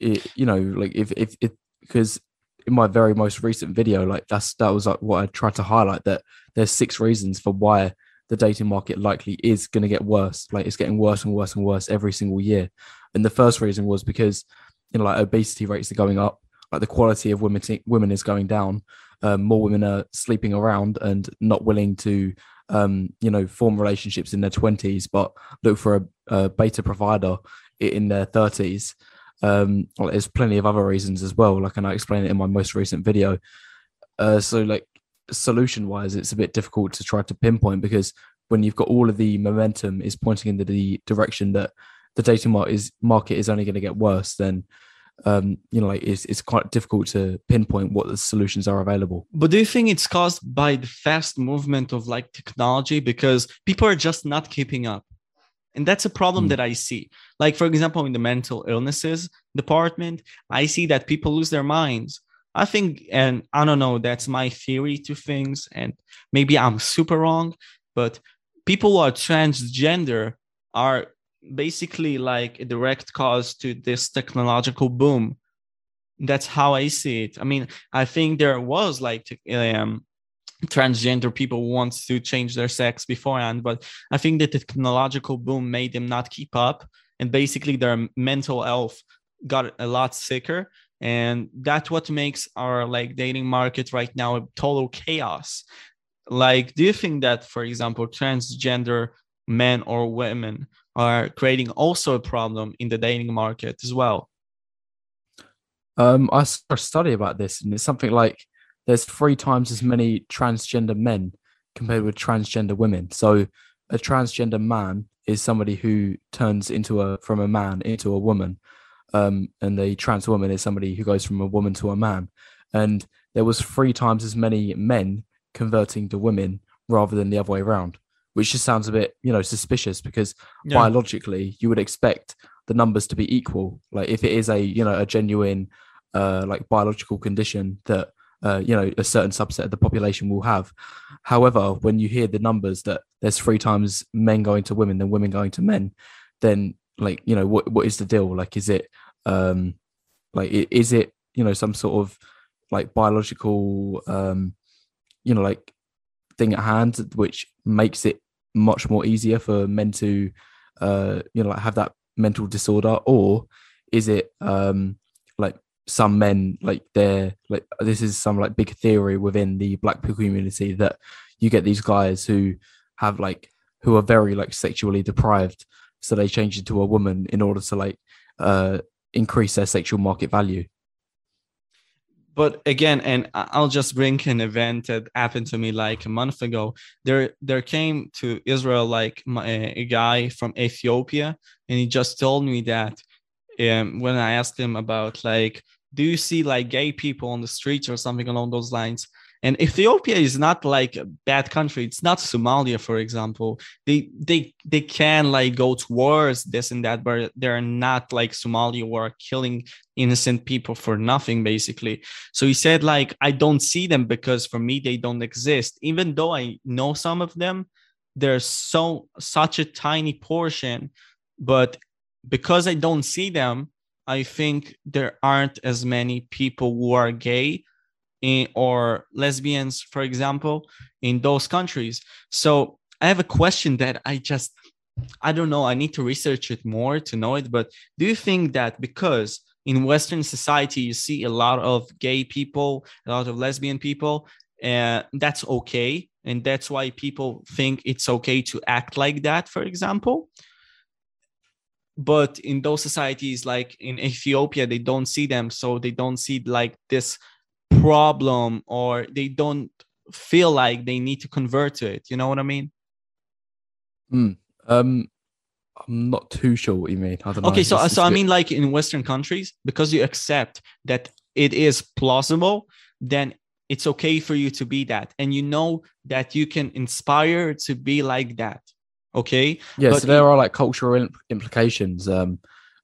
it, you know, like if if it because in my very most recent video, like that's that was like what I tried to highlight that there's six reasons for why the dating market likely is going to get worse. Like it's getting worse and worse and worse every single year. And the first reason was because you know, like obesity rates are going up like the quality of women women is going down. Um, more women are sleeping around and not willing to, um, you know, form relationships in their twenties, but look for a, a beta provider in their thirties. Um, well, there's plenty of other reasons as well. Like, and I explained it in my most recent video. Uh, so, like, solution wise, it's a bit difficult to try to pinpoint because when you've got all of the momentum is pointing in the direction that the dating market is market is only going to get worse, then um, you know, like it's it's quite difficult to pinpoint what the solutions are available. But do you think it's caused by the fast movement of like technology because people are just not keeping up? And that's a problem Hmm. that I see. Like, for example, in the mental illnesses department, I see that people lose their minds. I think, and I don't know, that's my theory to things. And maybe I'm super wrong, but people who are transgender are basically like a direct cause to this technological boom that's how i see it i mean i think there was like um, transgender people want to change their sex beforehand but i think the technological boom made them not keep up and basically their mental health got a lot sicker and that's what makes our like dating market right now a total chaos. Like do you think that for example transgender men or women are creating also a problem in the dating market as well? Um, I saw a study about this, and it's something like there's three times as many transgender men compared with transgender women. So, a transgender man is somebody who turns into a from a man into a woman, um, and the trans woman is somebody who goes from a woman to a man. And there was three times as many men converting to women rather than the other way around, which just sounds a bit, you know, suspicious because yeah. biologically you would expect the numbers to be equal like if it is a you know a genuine uh like biological condition that uh you know a certain subset of the population will have. However when you hear the numbers that there's three times men going to women than women going to men then like you know what what is the deal? Like is it um like is it you know some sort of like biological um you know like thing at hand which makes it much more easier for men to uh you know like have that mental disorder? Or is it um like some men like they're like this is some like big theory within the black people community that you get these guys who have like who are very like sexually deprived. So they change into a woman in order to like uh increase their sexual market value. But again and i'll just bring an event that happened to me like a month ago. There there came to israel like my, a guy from ethiopia and he just told me that um, when i asked him about like do you see like gay people on the streets or something along those lines? And ethiopia is not like a bad country. It's not somalia for example. They they they can like go to wars this and that but they're not like somalia who are killing innocent people for nothing basically. So he said like i don't see them because for me they don't exist. Even though i know some of them there's so such a tiny portion but because i don't see them i think there aren't as many people who are gay in, or lesbians for example in those countries. So i have a question that i just i don't know i need to research it more to know it but do you think that because in western society you see a lot of gay people a lot of lesbian people and that's okay and that's why people think it's okay to act like that for example but in those societies like in ethiopia they don't see them so they don't see like this problem or they don't feel like they need to convert to it you know what i mean Um, I'm not too sure what you mean. I don't know. okay so It's- so it's i mean like in western countries because you accept that it is plausible then it's okay for you to be that and you know that you can inspire to be like that okay yeah. but So there are like cultural im- implications. Um,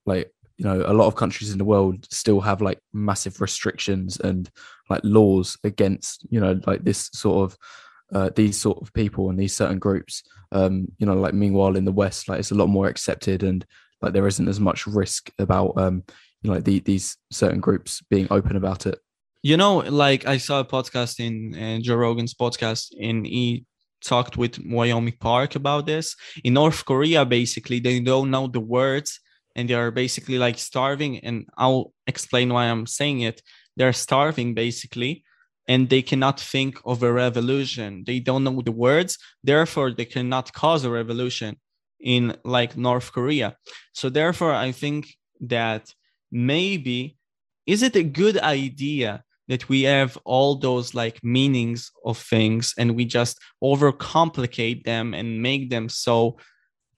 like you know, a lot of countries in the world still have like massive restrictions and like laws against you know like this sort of uh, these sort of people and these certain groups. Um, you know, like meanwhile in the West, like it's a lot more accepted and like there isn't as much risk about um, you know, like the, these certain groups being open about it. you know like i saw a podcast in uh, joe rogan's podcast and he talked with Yeonmi Park about this. In north korea basically they don't know the words and they are basically like starving. And i'll explain why i'm saying it. They're starving basically and they cannot think of a revolution. They don't know the words. Therefore they cannot cause a revolution in like north korea. So therefore i think that maybe is it a good idea that we have all those like meanings of things and we just overcomplicate them and make them so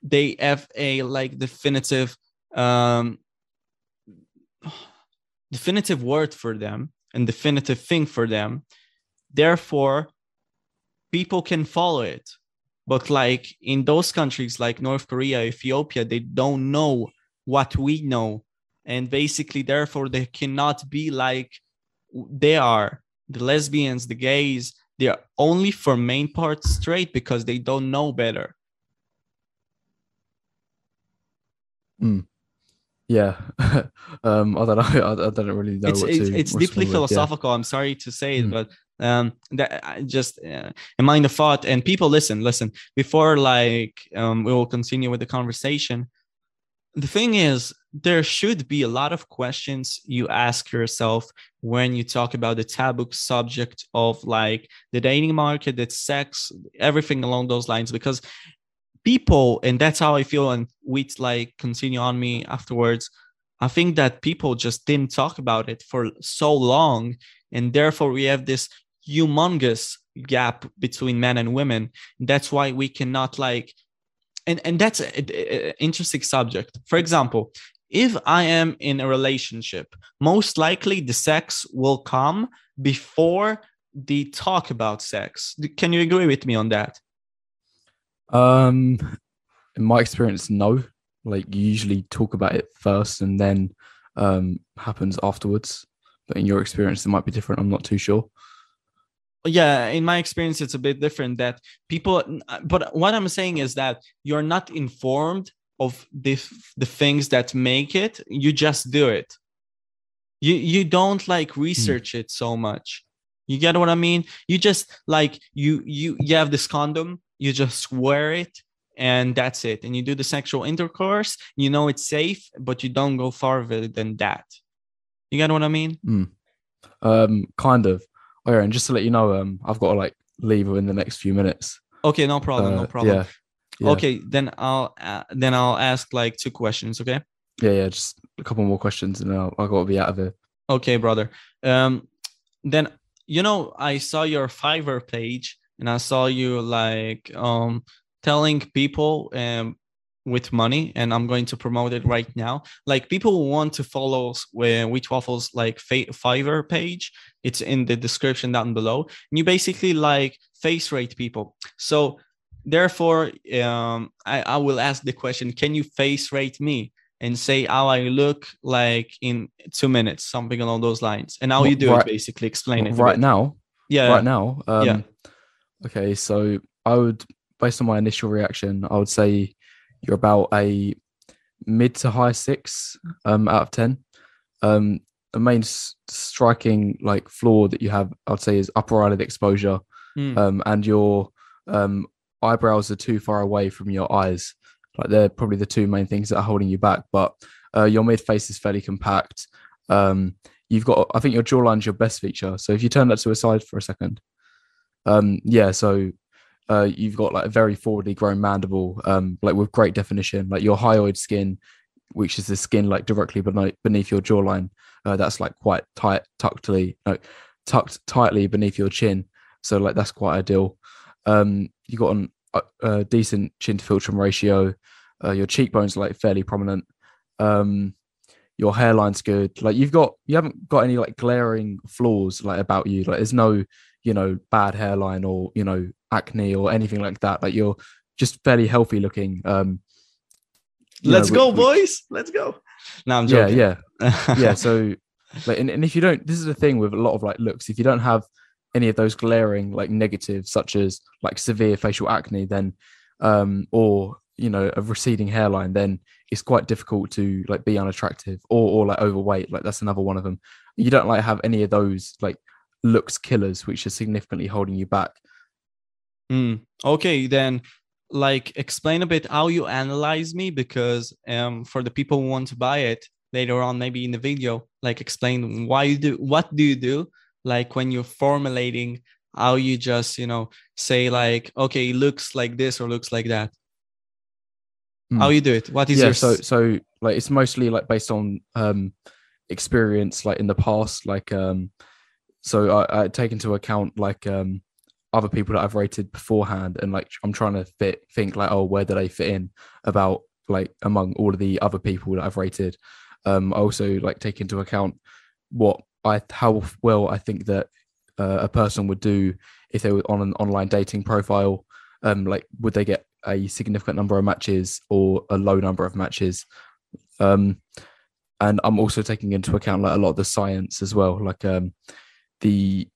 they have a like definitive um definitive word for them and definitive thing for them. Therefore people can follow it. But like in those countries like north korea ethiopia they don't know what we know. And basically therefore they cannot be like they are the lesbians the gays they're only for main part straight because they don't know better Yeah. um, I don't know. I, I don't really know it's what it's, to it's deeply with, yeah. philosophical i'm sorry to say it Mm. but um that I just uh, in mind the thought and people listen listen before like um we will continue with the conversation the thing is there should be a lot of questions you ask yourself when you talk about the taboo subject of like the dating market the sex everything along those lines because people and that's how i feel and we like continue on me afterwards i think that people just didn't talk about it for so long and therefore we have this humongous gap between men and women. That's why we cannot like and and that's an interesting subject for example if i am in a relationship most likely the sex will come before the talk about sex can you agree with me on that Um, in my experience, no. Like you usually talk about it first and then um happens afterwards. But in your experience, it might be different. I'm not too sure. Yeah in my experience it's a bit different that people uh, but what i'm saying is that you're not informed of the the things that make it you just do it. You you don't like hmm. research it so much. You get what i mean? You just like you you you have this condom you just wear it and that's it. And you do the sexual intercourse you know it's safe but you don't go farther than that. You get what i mean? Hmm. Um, kind of. Oh yeah, and just to let you know, um, I've got to like leave in the next few minutes. okay no problem no Uh, problem Yeah. yeah. okay then i'll uh, then i'll ask like two questions okay Yeah, yeah. Just a couple more questions, and I'll, I've got to be out of here. okay brother um then you know i saw your fiverr page and i saw you like um telling people um with money and i'm going to promote it right now like people want to follow where wheat waffles like fiverr page it's in the description down below. And you basically like face rate people. So therefore um I, I will ask the question can you face rate me? And say how i look like in two minutes something along those lines. And how you do right- it basically explain it right now, yeah. Right now. Um, yeah. Okay, so I would, based on my initial reaction, I would say you're about a mid to high six um, out of ten. Um, the main s- striking like flaw that you have, I'd say, is upper eyelid exposure, Mm. um, and your um, eyebrows are too far away from your eyes. Like they're probably the two main things that are holding you back. But uh, your mid face is fairly compact. Um, you've got, I think your jawline's your best feature. So if you turn that to a side for a second, um, yeah, so uh, you've got like a very forwardly grown mandible, um, like with great definition. Like your hyoid skin, which is the skin like directly beneath, beneath your jawline, uh, that's like quite tight, tuckedly, no, tucked tightly beneath your chin. So like that's quite ideal. Um, you got an a, a decent chin to philtrum ratio. Uh, your cheekbones are like fairly prominent. Um, your hairline's good. Like you've got, you haven't got any like glaring flaws like about you. Like there's no, you know, bad hairline or you know acne or anything like that. Like you're just fairly healthy looking. Um, Let's whi- go, boys. Let's go. No, I'm Yeah, yeah, yeah. So, like, and, and if you don't, this is the thing with a lot of like looks. If you don't have any of those glaring like negatives, such as like severe facial acne, then, um, or you know, a receding hairline, then it's quite difficult to like be unattractive or or like overweight. Like that's another one of them. You don't like have any of those like looks killers, which are significantly holding you back. Mm, okay, then like explain a bit how you analyze me because um for the people who want to buy it later on maybe in the video like explain why you do what do you do like when you're formulating how you just you know say like okay it looks like this or looks like that Mm. how you do it what is yeah your so so like it's mostly like based on um experience like in the past like um so i, I take into account like um other people that i've rated beforehand and like i'm trying to fit think like oh where do they fit in about like among all of the other people that i've rated? Um i also like take into account what i how well i think that uh, a person would do if they were on an online dating profile. Um like would they get a significant number of matches or a low number of matches? Um and i'm also taking into account like a lot of the science as well like um the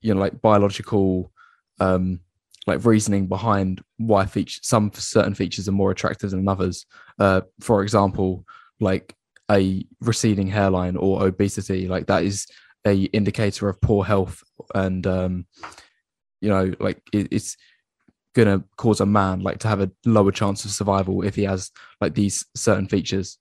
you know like biological um like reasoning behind why feature some certain features are more attractive than others. Uh for example like a receding hairline or obesity like that is a indicator of poor health and um you know like it, it's gonna cause a man like to have a lower chance of survival if he has like these certain features.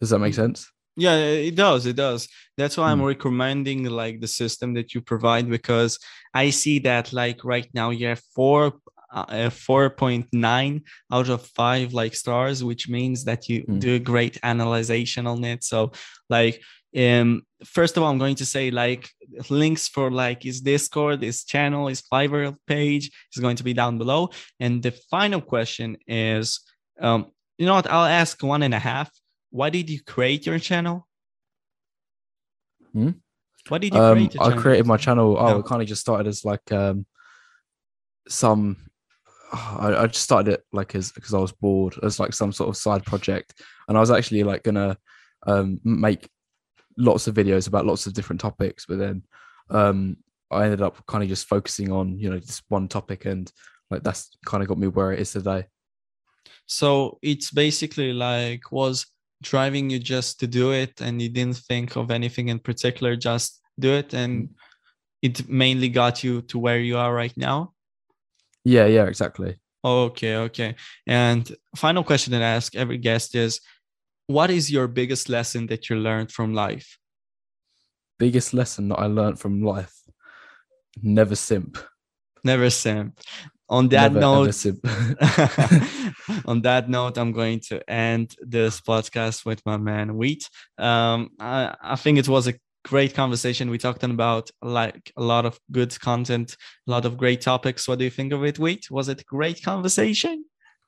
Does that make sense Yeah, it does. It does. That's why I'm Mm. recommending like the system that you provide because I see that like right now you have four, uh, four point nine out of five like stars, which means that you Mm. do a great analyzation on it. So like, um, first of all, I'm going to say like links for like his Discord, his channel, his Fiverr page is going to be down below. And the final question is, um, you know what? I'll ask one and a half why did you create your channel? Hmm? Why did you um create your i created my channel oh No. it kind of just started as like um some I, I just started it like as because i was bored as like some sort of side project and i was actually like gonna um make lots of videos about lots of different topics but then um i ended up kind of just focusing on you know this one topic and like that's kind of got me where it is today So it's basically like was driving you just to do it and you didn't think of anything in particular, just do it. And mm. it mainly got you to where you are right now. yeah yeah exactly Okay, okay. And final question that I ask every guest is what is your biggest lesson that you learned from life? biggest lesson that i learned from life never simp Never simp. On that never, note, on that note, I'm going to end this podcast with my man Wheat. Um, I, I think it was a great conversation. We talked about like a lot of good content, a lot of great topics. What do you think of it, Wheat? Was it a great conversation?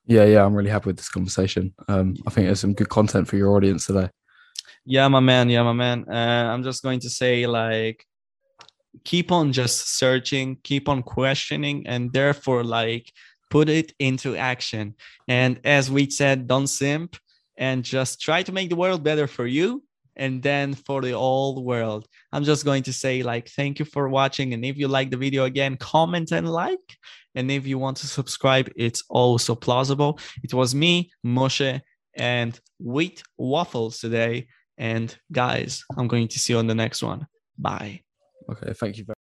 Yeah, yeah, I'm really happy with this conversation. Um, I think there's some good content for your audience today. Yeah, my man. Yeah, my man. Uh, I'm just going to say like keep on just searching, keep on questioning, and therefore like put it into action. And as we said, don't simp and just try to make the world better for you and then for the whole world. I'm just going to say like thank you for watching. And if you like the video again, comment and like. And if you want to subscribe, it's also plausible. It was me, Moshe, and Wheat Waffles today. And guys, I'm going to see you on the next one. Bye. Okay, thank you very